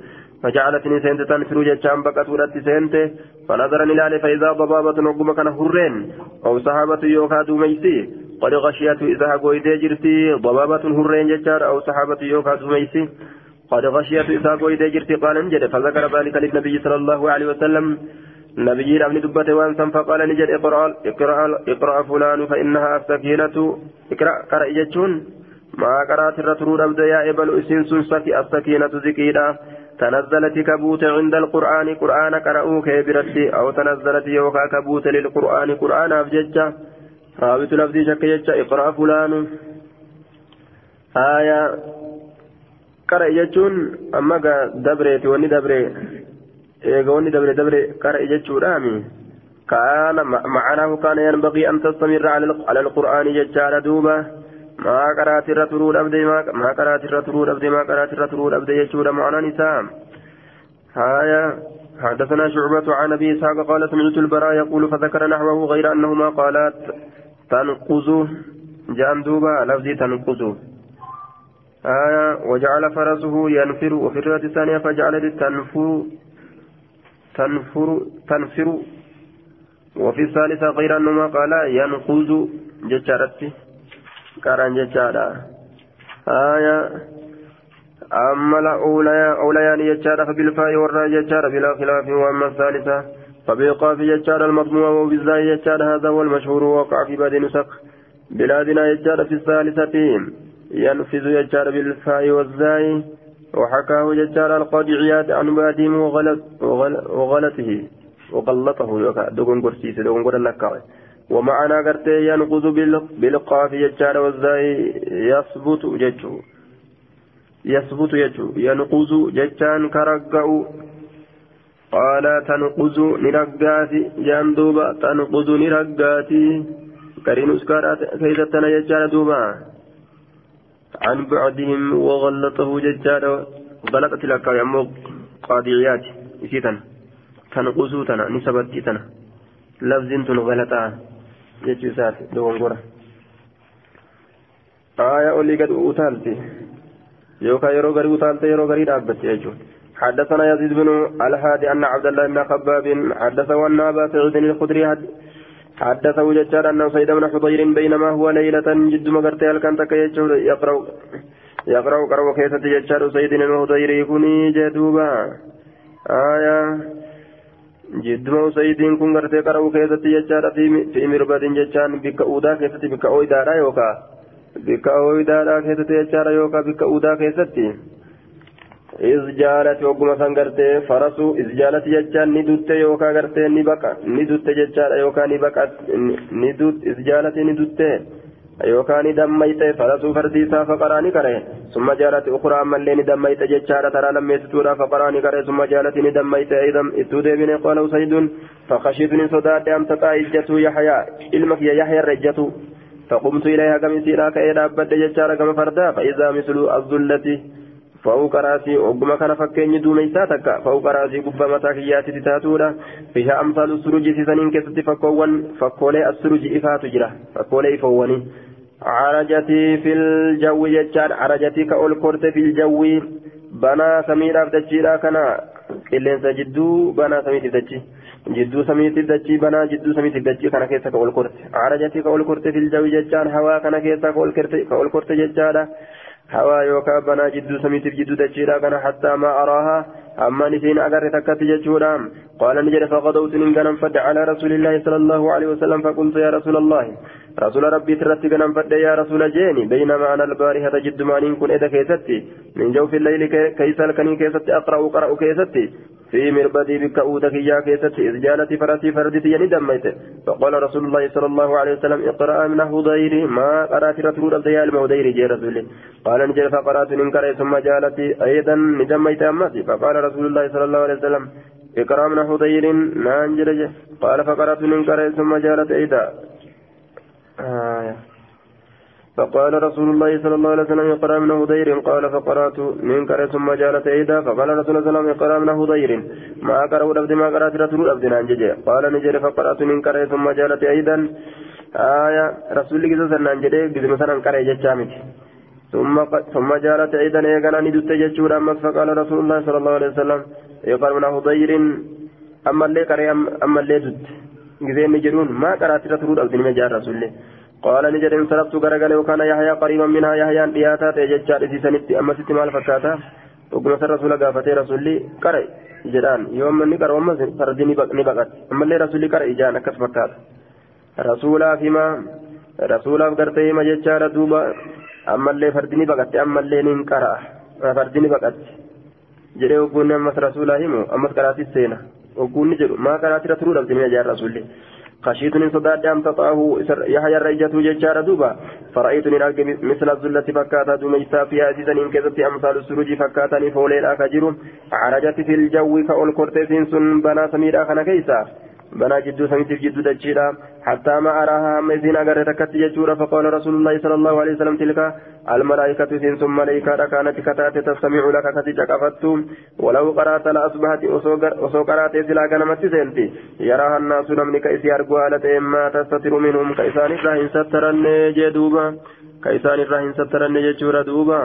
فجعلتني سنت تنفر ججان بقت ولدت سنت. فنظر إلى فإذا ضبابة نقم كان هرين. أو صحابة يوكا دوميسي قد غشيت إذا قويت جرتي. ضبابة هرين ججار أو صحابة يوكا دوميسي قد غشيت إذا قويت جرتي. قال انجد. فذكر ذلك للنبي صلى الله عليه وسلم. نبي ربني دبته وانسان فقال نجد اقرأ اقرأ اقرأ فلان فإنها السكينة. اقرأ قرأ جتون ما قرأت الرترود أبدا إبل إسين سنسكي السكينة ذكيرا تنزلت كبوت عند القرآن. قرآن قرأوا كبرت أو تنزلت يوكا كبوت للقرآن. قرآن أبججة رابط لفظي شك اقرأ فلان. آية. قرأ جتون أما دبريت وني دبريت eegoonni dabre dabre qara'i jechuudhaami kaana macnaahu kaana yanbagii an tastamirra ala alqur'aani jechaadha duuba maa qaraatirra turuu dhabde maa qaraatirra turuu dhabde maa qaraatirra turuu dhabde jechuudha macnaan isaa haya حدثنا شعبة عن أبي إسحاق قال سمعت البراء يقول فذكر نحوه غير أنهما قالات تنقذ جان دوبا لفظي تنقذ آية وجعل فرسه ينفر وفي الرواية الثانية فجعلت تنفر تنفر تنفر. وفي الثالثة غير أنهما قال ينقذ ججارتي كاران ججارة آية. أما الأوليان ججارة فبالفاء والراء ججارة بلا خلاف. وأما الثالثة فبالقاف ججارة المضمومة وبالزاي ججارة هذا هو المشهور ووقع في بعض نسخ بلادنا ججارة في الثالثة. ينفذ ججارة بالفاء والزاي. وحكاه ججار القادعيات عن بادهم وغلط وغلطه وغلطه. دقن قرسيس دقن قرن ومعنى قرتي ينقض بالقاف ججار والزاي يثبت ججو. يثبت ججو. ينقض ججان كرقع قال تنقض نرقاتي جاندوبا تنقض نرقاتي. كرين اسكارات كيستنا ججار دوبا. عن بعدهم وغلطه ججارا غلطت لك يا أمو قاضيات إسيتنا تنقصوتنا نسبتنا لفظ تن غلطا. ججسات دوان قرى آية أولي قد أوتالتي. يوكا يرو غري أوتالتي يرو غري دابت يجو. حدثنا يزيد بن الهادي أن عبد الله بن خباب حدث وأن أبا سعيد الخدري حدثه ججار أن سيد بن حضير بينما هو ليلة جد مقرتي هل تك يقرأ يقرأ قرأ كيسة ججار سيد بن حضير يكوني جدوبا. آية. جد مو سيد كن قرتي قرأ كيسة ججار في في مربد ججان بك أودا كيسة بك أويدا يوكا. بك أويدا كيسة ججار يوكا بك أودا كيسة. إذ جالت وقم سنغرتي فرسو إذ جالت جتان ندوت يوكا غرتي نبقى ندوت جتان يوكا نبقى ندوت إذ جالت ندوت يوكا ندميت فرسو فرديسا فقراني كره ثم جالت أخرى من لي ندميت جتان ترى لم يستورا فقراني كره ثم جالت ندميت أيضا إتودي من قال سيد فخشيتني صداد أم تقع إجتو يحيى علمك يا يحيى الرجتو فقمت إليها كم سيرا كإذا أبد جتان كم فردا فإذا مثل الظلة فوق راسي وقما كان فكين دوميسا تكا فوق راسي قبا متى كياتي تتاتولا فيها أمثال السروج سيسنين كست فكوان فكولي السروج إفات جرا فكولي إفواني عرجتي في الجو ججار عرجتي كأول كورت في الجو بنا سمير أفتجيرا كنا قلين سجدو بنا سمير أفتجي جدو سميت دجي بنا جدو سميت دجي كان كيسا كأول كورت عرجتي كأول كورت في الجو ججار هوا كان كيسا كأول كورت ججارا هوا يوكا بنا جدو سميت جدو دجيرا كان حتى ما أراها أما نسين أغر تكت ججورا قال نجد فغدوت من فد على رسول الله صلى الله عليه وسلم فقلت يا رسول الله رسول ربي ترتب فد يا رسول جيني بينما أنا البارحة جد مانين كن إذا كيستي من جوف الليل كيس الكني كيستي أقرأ قرأ كيستي في مربدي بك أوتك يا كيستي إذ جالت فرسي فردتي يعني دميت. فقال رسول الله صلى الله عليه وسلم اقرأ من هديري ما قرأت رسول الله المهديري جي رسولي قال نجد فقرأت منكر ثم جالت أيضا ندميت أمتي. فقال رسول الله صلى الله عليه وسلم اقرأ من هدير نانجرج قال فقرأت منكر ثم جالت أيضا آه. فقال رسول الله صلى الله عليه وسلم اقرأ من هدير قال فقرأت منكر ثم جالت أيضا فقال رسول الله صلى الله عليه وسلم اقرأ من هدير ما قرأوا الأبد ما قرأت رسول الأبد نانجج قال نجر فقرأت منكر ثم جالت أيضا آية رسول الله صلى الله عليه وسلم بزم سنة قرأ جتشامت ثم ثم جالت أيضا إيقنا ندت جتشور أمس فقال رسول الله صلى الله عليه وسلم يقال من هدير أما اللي قرأ أما اللي دت جزين نجرون ما قرأت رسول الأبد نجار رسول الله. قال نجد انصرفت غرغل وكان يحيى قريبا منها يحيى دياتا تججار سيسنت أما ست مال فكاتا. وقمت الرسول قافته رسولي قرأ. جدان يوم من قرأ وما فردي نبقت. أما اللي رسولي قرأ. جان أكس فكاتا. رسولا فيما رسولا قرته ما ججار دوبا. أما اللي فردي نبقت. أما اللي ننقرأ. فردي نبقت. Jedhee ogguun ammas rasuulaa himu ammas qaraatis seena. Ogguun ni jedhu maa qaraati rasuulaa abdii jaan rasuulli خشيت من صداد أن تطاه يحيى الرجة ججار دوبا فرأيتني أرجع مثل الزلة فكاتا دميسا في عزيزا إن كذبت أمثال السروج فكاتني فولين أكجر عرجت في الجو كأول كورتيسين سن بنا سمير أخنا كيسا بنا جدو سميتف جدو دجيرا حتى ما أراها مزين أغر تكت ججورا فقال رسول الله صلى الله عليه وسلم تلك الملائكة ثم ملائكة كانت كتات تستمع لك كتجك فتوم ولو قرأت لأصبحت وسو قرأت سلا كنمت سنتي يراها الناس نمني كيسي أرقوا على ما تستتر منهم كيسان الرهن سترن جدوبا كيسان الرهن سترن ججورا دوبا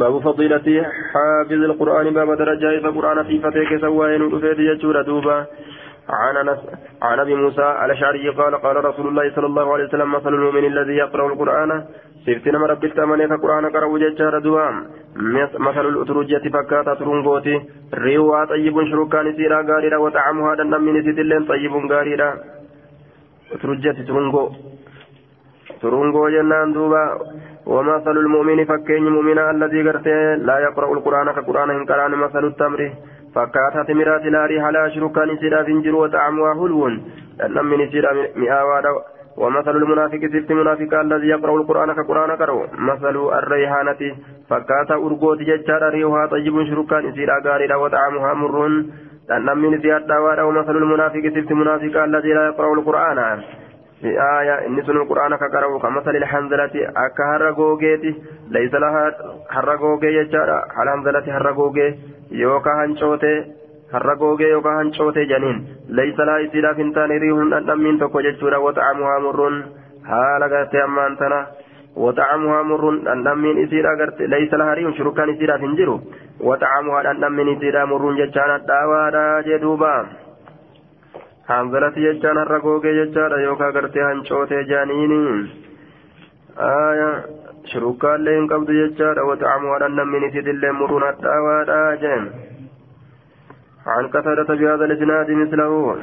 باب فضيلة حافظ القرآن باب درجة فقرآن في فتيك سواين رفيد ججورا دوبا عن انس عن أبي موسى الأشعري قال قال رسول الله صلى الله عليه وسلم مثل المؤمن الذي يقرأ القرآن سيفتنا من ربي التمنى كقران قرأ ججار دوام مثل الأترجة فكاتا ترنغوتي ريوا طيب شركان سيرا غاريرا وطعمها دندم من سيدلين طيب غاريرا. أترجة ترنغو ترنغو جنان دوبا. ومثل المؤمن فكين مؤمنا الذي قرته لا يقرأ القرآن كقرآن إن قرآن مثل التمر. فكاتا تمرات ناري حلا شركان سيدا فنجر وطعمها هلون لأنم من سيدا مئاوا ومثل المنافق سيفت منافق الذي يقرأ القرآن كقرآن قرأ مثل الريحانة فكاتا أرقوت ججار ريوها طيب شركان سيدا قارئا وطعمها مرون لأنم من سيدا ومثل المنافق سيفت منافق الذي لا يقرأ القرآن آية إن سن القرآن كقرأ كمثل الحنزلة أكا هرقوغيتي ليس لها هرقوغي يجارة الحنزلة yookaan hancootee har'a googee yookaan hancootee janiin laysa laa isiidhaaf hin taane riihuun dhandhammiin tokko jechuudha wata'amu haamurruun haala gartee ammaan tana wata'amuhaa murruun dhandhammiin isiidha garte laysa lahaa riihuun shurukkaan isiidhaaf hin jiru. Wata'amuhaa dhandhammiin isiidha murruun jechaan dhaawaadha jee hanzalati jechaan har'a googee jechaadha yookaan gartee hancootee janiini. Jaaniini aayaa shurukkaallee hin qabdu jechaadha. Wata'amuudhaan namni isidillee muruun hadhaawaadha jeen عن قتادة بهذا الإسناد مثله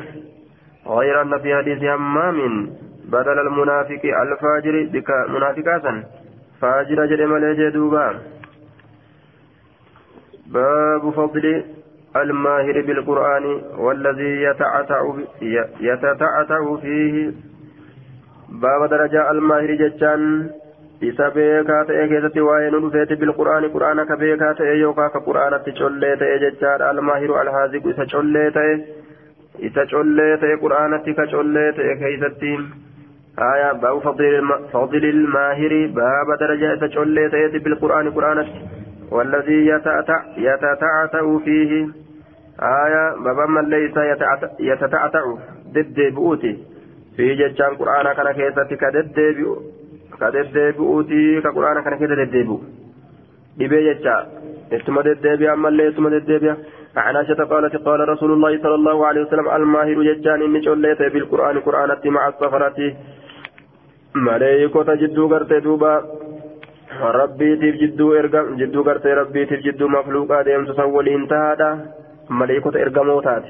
غير أن في حديث همام بدل المنافق الفاجر بك منافقا فاجر جرم جدوبا باب فضل الماهر بالقرآن والذي يتعتع فيه باب درجة الماهر جتان isa beekaa ta'e keessatti waa'ee nu dhufeeti bilqur'aani qur'aana ka beekaa ta'e yookaan ka qur'aanatti collee ta'e jechaadha almaahiru alhaaziqu isa collee ta'e isa collee ta'e qur'aanatti ka collee ta'e keessatti آية باب فضل الماهر باب درجة تشولي تأتي بالقرآن قرآنك والذي يتأتع يتتعتع فيه آية بابا من ليس يتتعتع ضد بؤوتي في جتشان قرآن كان كيستي كددبئ كددبئوتي كقرآن كان كيست ددبئ dhibee jecha ittuma deddeebi'a ammallee ittuma deddeebi'a عن عائشة قالت قال رسول الله صلى الله عليه وسلم الماهر ججان إني شليت بالقرآن قرآنتي مع السفرة ملائكة جدو قرت دوبا rabbiitiif jidduu erga jidduu gartee rabbiitiif jidduu makluuqaa deemtu san waliin tahaadha maleekota ergamoo taate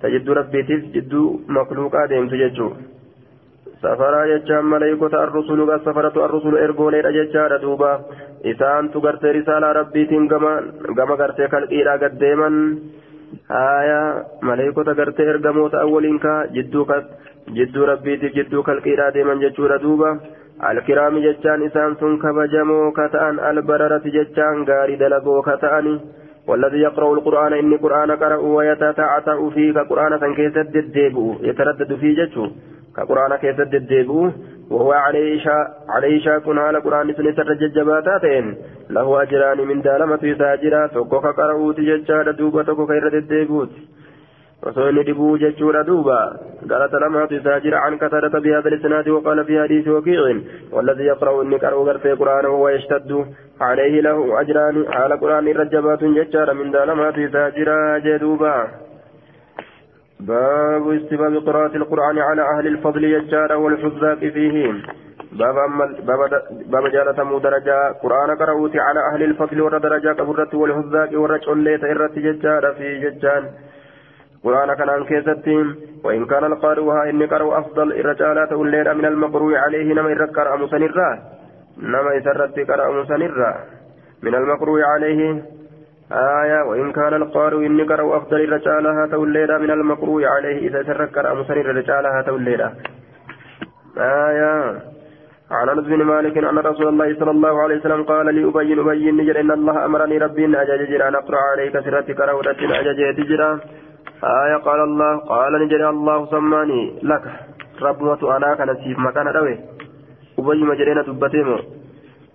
ta jidduu rabbiitiif jidduu makluuqaa deemtu jechuu safaraa jechaan maleekota arrusulu safaratu arrusulu ergooleedha jechaadha duuba isaantu gartee risaalaa rabbiitiin gama gama gartee kalqiidhaa gaddeeman haya maleekota gartee ergamoo ta'an waliin kaa jidduu jidduu rabbiitiif jidduu kalqiidhaa deeman jechuudha duuba الكرام جتان إسان سن كبجمو كتأن البررة جتان غاري دلقو كتأني والذي يقرأ القرآن إني قرآن قرأ ويتتعتع فيه كقرآن سنكيسد الديبو يتردد في جتو كقرآن كيسد الديبو وهو عليه كن على قرآن سنة الرججباتاتين له أجران من دالمة ساجرا توقف قرأوت جتشار دوبة توقف كيرد الديبوت وصول دبو جتشور دوبا قالت لما تساجر عن كثرة بهذا الإسناد وقال في حديث وكيع والذي يقرأ إني قرأ غرفي قرآن وهو يشتد عليه له أجران على قرآن رجبات جتشار من دالما تساجر جدوبا باب استباب قراءة القرآن على أهل الفضل يجار والحزاق فيه باب باب جالة درجة. قرآن قرأوت على أهل الفضل ودرجة كبرت والحزاق والرجل ليت إرت ججار في ججان. قرآن كان عن وإن كان القارئ إني قرأ أفضل الرجالات الليل من المقروء عليه نما يركر أمسنرا نما يسرت قرأ أمسنرا من المقروء عليه آية وإن كان القارئ إني قرأ أفضل الرجالها توليدا من المقروء عليه إذا تركر أمسن الرجالها توليدا آية عن أنس بن مالك أن رسول الله صلى الله عليه وسلم قال لي أبين أبين نجر إن الله أمرني ربي أن أجاجر أن أقرأ عليك سرتك رودة أجاجر تجرى آية قال الله قال نجري الله سماني لك. ربوة أنا كان سيف مكان روي أبي مجرين تبتيمو.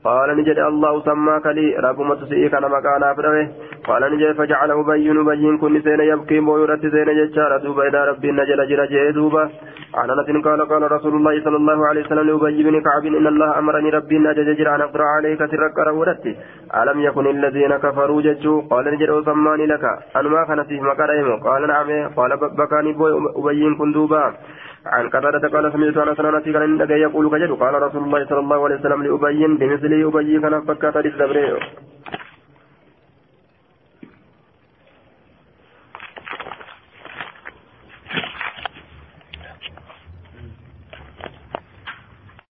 قال نجد الله سماك لي رب متسئي كان مكانا فدوه قال نجد فجعل أبي نبين كن سين يبكي بويرت سين ججارة دوبا إلى ربي نجل جل جيدوبا عن أنس قال قال رسول الله صلى الله عليه وسلم لأبي بن كعب إن الله أمرني ربي نجل جل أن أقرأ عليك سرك رورتي ألم يكن الذين كفروا ججو قال نجد سماني لك. أن ما كان فيه مكاريمو قال نعم. قال بكاني بوي أبي كن دوبا. عن قتادة قال سمعت أنس أنس كان يقول كجد قال رسول الله صلى الله عليه وسلم لأبي بمثل أبي كان فكات للزبرير